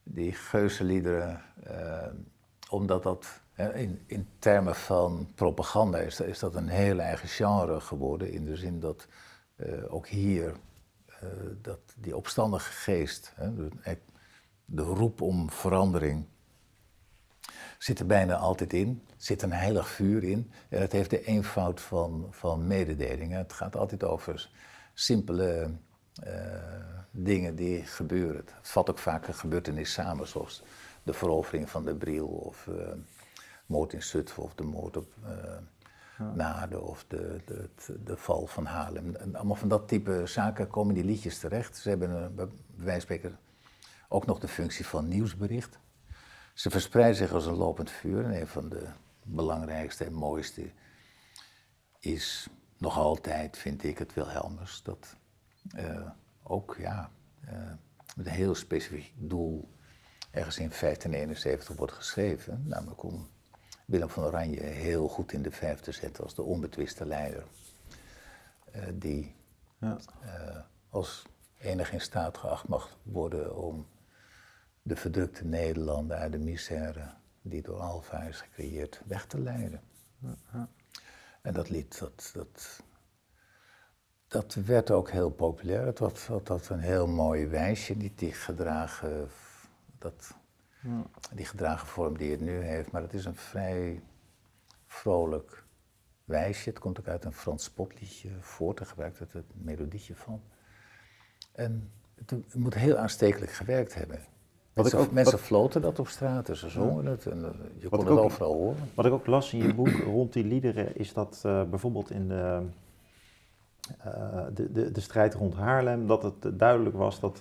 die geuzenliederen. omdat dat in, in termen van propaganda is, is dat een heel eigen genre geworden. In de zin dat ook hier dat die opstandige geest, hè, de, roep om verandering, zit er bijna altijd in. zit een heilig vuur in. En het heeft de eenvoud van, van mededelingen. Het gaat altijd over simpele uh, dingen die gebeuren. Het vat ook vaak een gebeurtenis samen, zoals de verovering van de Briel of uh, moord in Zutphen of de moord op ja. Naarden of de, de, de, val van Haarlem. En allemaal van dat type zaken komen die liedjes terecht. Ze hebben bij wijze spreken ook nog de functie van nieuwsbericht. Ze verspreiden zich als een lopend vuur. En een van de belangrijkste en mooiste is nog altijd, vind ik, het Wilhelmus. Dat uh, ook, ja, uh, met een heel specifiek doel ergens in 1571 wordt geschreven. Namelijk om Willem van Oranje heel goed in de vijf te zetten als de onbetwiste leider. Uh, die ja. als enig in staat geacht mag worden om de verdrukte Nederlanden uit de misère die door Alfa is gecreëerd weg te leiden. En dat lied, dat, dat, dat werd ook heel populair. Het was, had een heel mooi wijsje, niet die gedragen, dat, die gedragen vorm die het nu heeft. Maar het is een vrij vrolijk wijsje. Het komt ook uit een Frans spotliedje voort, daar gebruikt het het melodietje van. En het moet heel aanstekelijk gewerkt hebben. Wat ik ook, mensen floten dat op straat, dus ze zongen het en eh, je kon het ook, overal horen. Wat ik ook las in je boek rond die liederen is dat uh, bijvoorbeeld in de, de, de, de, strijd rond Haarlem, dat het duidelijk was dat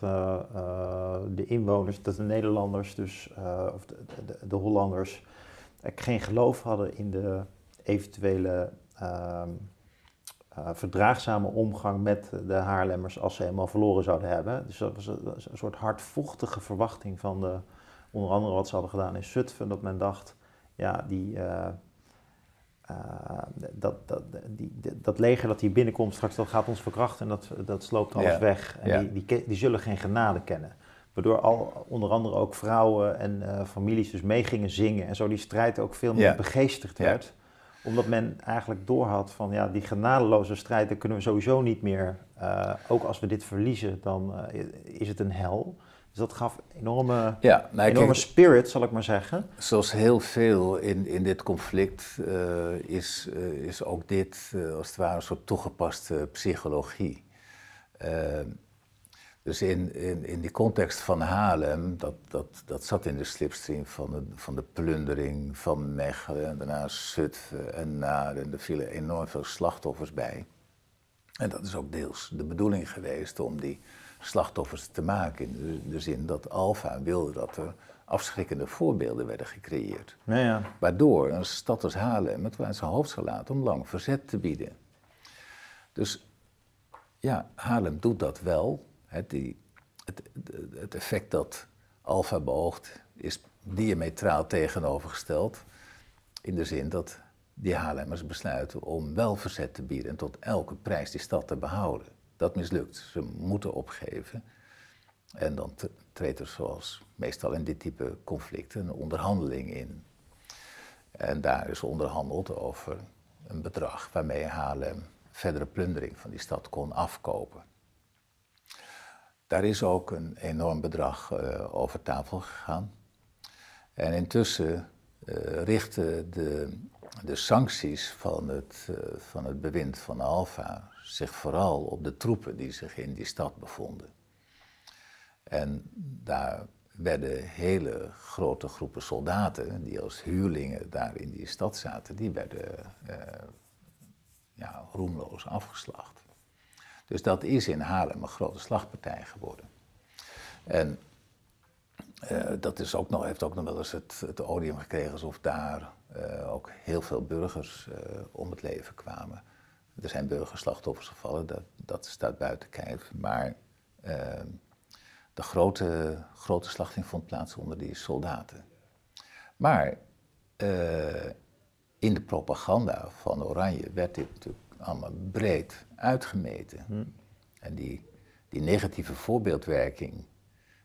de inwoners, dat de Nederlanders, dus, of de, de, de, Hollanders, geen geloof hadden in de eventuele ehm, verdraagzame omgang met de Haarlemmers als ze helemaal verloren zouden hebben. Dus dat was een, soort hardvochtige verwachting van de, onder andere wat ze hadden gedaan in Zutphen, dat men dacht, ja, die, uh, dat, dat, die, dat leger dat hier binnenkomt straks, dat gaat ons verkrachten en dat, dat sloopt alles weg. En die, die, die, zullen geen genade kennen. Waardoor al, onder andere ook vrouwen en families dus mee gingen zingen en zo die strijd ook veel meer begeestigd werd omdat men eigenlijk doorhad van ja, die genadeloze strijd, daar kunnen we sowieso niet meer. Uh, ook als we dit verliezen, dan is het een hel. Dus dat gaf enorme, ja, nou, enorme kijk, spirit, zal ik maar zeggen. Zoals heel veel in, in dit conflict uh, is, is ook dit als het ware een soort toegepaste psychologie. Dus in, in, in die context van Haarlem, dat, dat, dat zat in de slipstream van de, van de plundering van Mechelen en daarna Zutphen en Naarden. En er vielen enorm veel slachtoffers bij. En dat is ook deels de bedoeling geweest om die slachtoffers te maken. In de, zin dat Alfa wilde dat er afschrikkende voorbeelden werden gecreëerd. Ja, ja. Waardoor een stad als Haarlem het was zijn hoofd gelaten om lang verzet te bieden. Dus ja, Haarlem doet dat wel, het, die, het, het effect dat alfa beoogt is diametraal tegenovergesteld. In de zin dat die Haarlemmers besluiten om wel verzet te bieden en tot elke prijs die stad te behouden. Dat mislukt. Ze moeten opgeven. En dan treedt er zoals meestal in dit type conflicten een onderhandeling in. En daar is onderhandeld over een bedrag waarmee Haarlem verdere plundering van die stad kon afkopen. Daar is ook een enorm bedrag uh, over tafel gegaan. En intussen uh, richten de, de sancties van het, uh, van het bewind van Alfa zich vooral op de troepen die zich in die stad bevonden. En daar werden hele grote groepen soldaten, die als huurlingen daar in die stad zaten, die werden ja, roemloos afgeslacht. Dus dat is in Haarlem een grote slagpartij geworden. En uh, dat is ook nog, heeft ook nog wel eens het, het odium gekregen alsof daar uh, ook heel veel burgers uh, om het leven kwamen. Er zijn burgerslachtoffers gevallen, dat, dat staat buiten kijf. Maar de grote, grote slachting vond plaats onder die soldaten. Maar in de propaganda van Oranje werd dit natuurlijk allemaal breed uitgemeten. Hm. En die, die negatieve voorbeeldwerking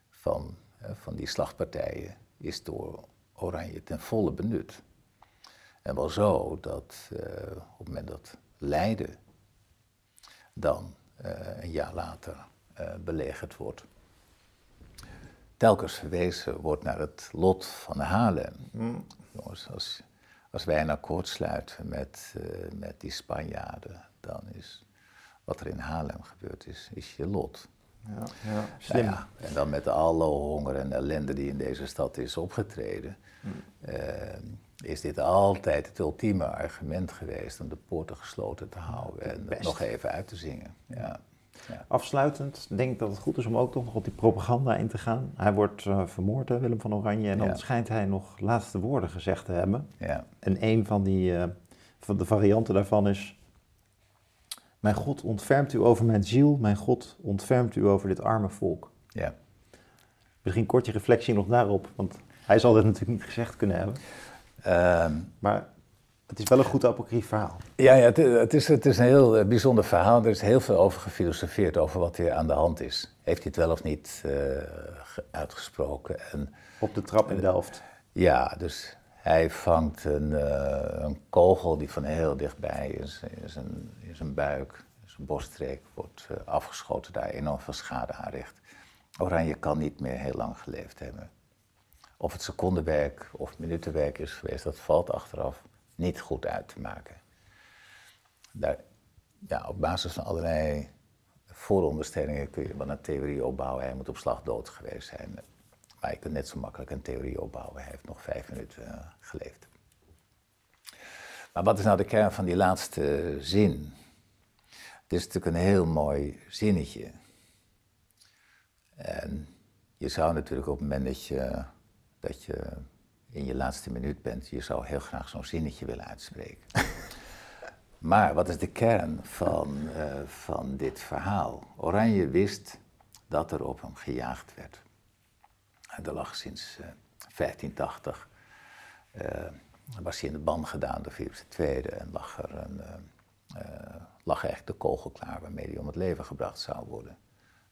van, van die slagpartijen is door Oranje ten volle benut. En wel zo dat uh, op het moment dat Leiden dan uh, een jaar later uh, belegerd wordt. Telkens verwezen wordt naar het lot van Haarlem. Mm. Jongens, als, als wij een akkoord sluiten met, met die Spanjaarden, dan is wat er in Haarlem gebeurd is, is je lot. Ja, ja, slim. Nou ja, en dan met alle honger en ellende die in deze stad is opgetreden, mm. Is dit altijd het ultieme argument geweest om de poorten gesloten te houden en nog even uit te zingen. Ja. Ja. Afsluitend denk ik dat het goed is om ook toch nog op die propaganda in te gaan. Hij wordt uh, vermoord, Willem van Oranje, en dan schijnt hij nog laatste woorden gezegd te hebben. Ja. En een van, die, uh, van de varianten daarvan is... Mijn God ontfermt u over mijn ziel, mijn God ontfermt u over dit arme volk. Ja. Misschien kort je reflectie nog daarop, want hij zal dit natuurlijk niet gezegd kunnen hebben. Ehm, maar het is wel een goed apocrief verhaal. Ja, ja het, het, is, het is een heel eh, bijzonder verhaal. Er is heel veel over gefilosofeerd, over wat hier aan de hand is. Heeft hij het wel of niet uh, uitgesproken? En, Op de trap in Delft. Ja, dus hij vangt een, uh, een kogel die van heel dichtbij is, in zijn, in zijn buik, in zijn borststreek, wordt afgeschoten, daar enorm veel schade aanricht. Oranje kan niet meer heel lang geleefd hebben. Of het secondenwerk of minutenwerk is geweest, dat valt achteraf niet goed uit te maken. Daar, ja, op basis van allerlei vooronderstellingen kun je wel een theorie opbouwen. Hij moet op slag dood geweest zijn. Maar je kunt net zo makkelijk een theorie opbouwen. Hij heeft nog vijf minuten uh, geleefd. Maar wat is nou de kern van die laatste zin? Het is natuurlijk een heel mooi zinnetje. En je zou natuurlijk op het moment dat je, dat je in je laatste minuut bent, je zou heel graag zo'n zinnetje willen uitspreken. [laughs] maar wat is de kern van, uh, van dit verhaal? Oranje wist dat er op hem gejaagd werd. Er lag sinds uh, 1580, uh, was hij in de ban gedaan door Philips II en lag er, een, uh, lag echt de kogel klaar waarmee hij om het leven gebracht zou worden.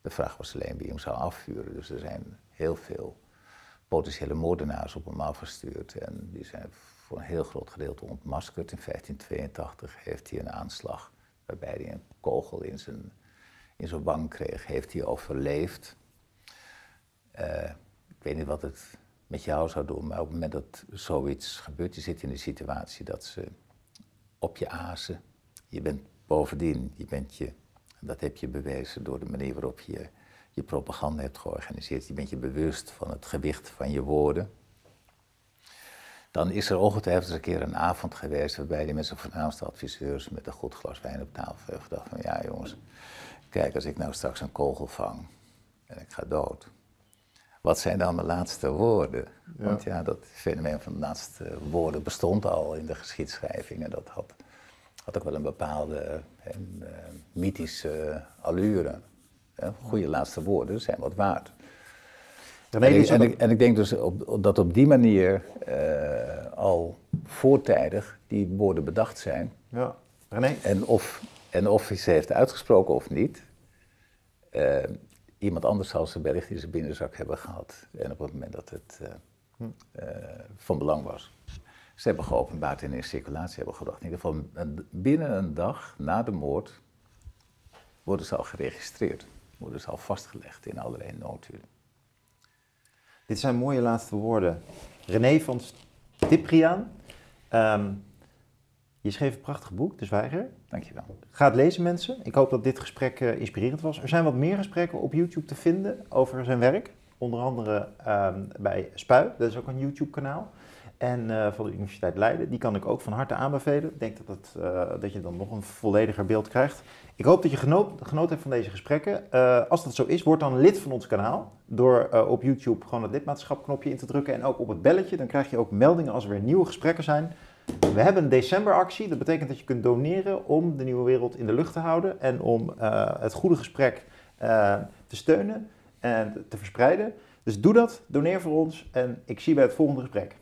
De vraag was alleen wie hem zou afvuren, dus er zijn heel veel potentiële moordenaars op hem afgestuurd. En die zijn voor een heel groot gedeelte ontmaskerd. In 1582 heeft hij een aanslag waarbij hij een kogel in zijn, in zijn wang kreeg. Heeft hij overleefd. Uh, ik weet niet wat het met jou zou doen, maar op het moment dat zoiets gebeurt, je zit in de situatie dat ze op je azen. Je bent bovendien, je bent je, dat heb je bewezen door de manier waarop je je propaganda hebt georganiseerd, je bent je bewust van het gewicht van je woorden, dan is er ongetwijfeld eens een keer een avond geweest waarbij met zijn voornaamste adviseurs met een goed glas wijn op tafel heeft gedacht van ja jongens, kijk als ik nou straks een kogel vang en ik ga dood, wat zijn dan mijn laatste woorden? Want ja, dat fenomeen van de laatste woorden bestond al in de geschiedschrijving en dat had, had ook wel een bepaalde uh, mythische allure. Goede laatste woorden zijn wat waard. En ik, en, ik, en, ik, denk dus op, dat op die manier uh, al voortijdig die woorden bedacht zijn. Ja, René. En of, en of hij ze heeft uitgesproken of niet. Uh, iemand anders zal ze wellicht in zijn binnenzak hebben gehad. En op het moment dat het uh, van belang was. Ze hebben geopenbaard en in circulatie hebben gebracht. In ieder geval binnen een dag na de moord worden ze al geregistreerd ze al vastgelegd in allerlei notulen. Dit zijn mooie laatste woorden. René van Stipriaan. Um, je schreef een prachtig boek, De Zwijger. Dankjewel. Ga het lezen, mensen. Ik hoop dat dit gesprek uh, inspirerend was. Er zijn wat meer gesprekken op YouTube te vinden over zijn werk. Onder andere um, bij Spui, dat is ook een YouTube-kanaal. En uh, van de Universiteit Leiden. Die kan ik ook van harte aanbevelen. Ik denk dat, het, uh, dat je dan nog een vollediger beeld krijgt. Ik hoop dat je genoten hebt van deze gesprekken. Uh, als dat zo is, word dan lid van ons kanaal. Door op YouTube gewoon het lidmaatschapknopje in te drukken. En ook op het belletje. Dan krijg je ook meldingen als er weer nieuwe gesprekken zijn. We hebben een decemberactie. Dat betekent dat je kunt doneren om de nieuwe wereld in de lucht te houden. En om het goede gesprek te steunen en te verspreiden. Dus doe dat, doneer voor ons en ik zie je bij het volgende gesprek.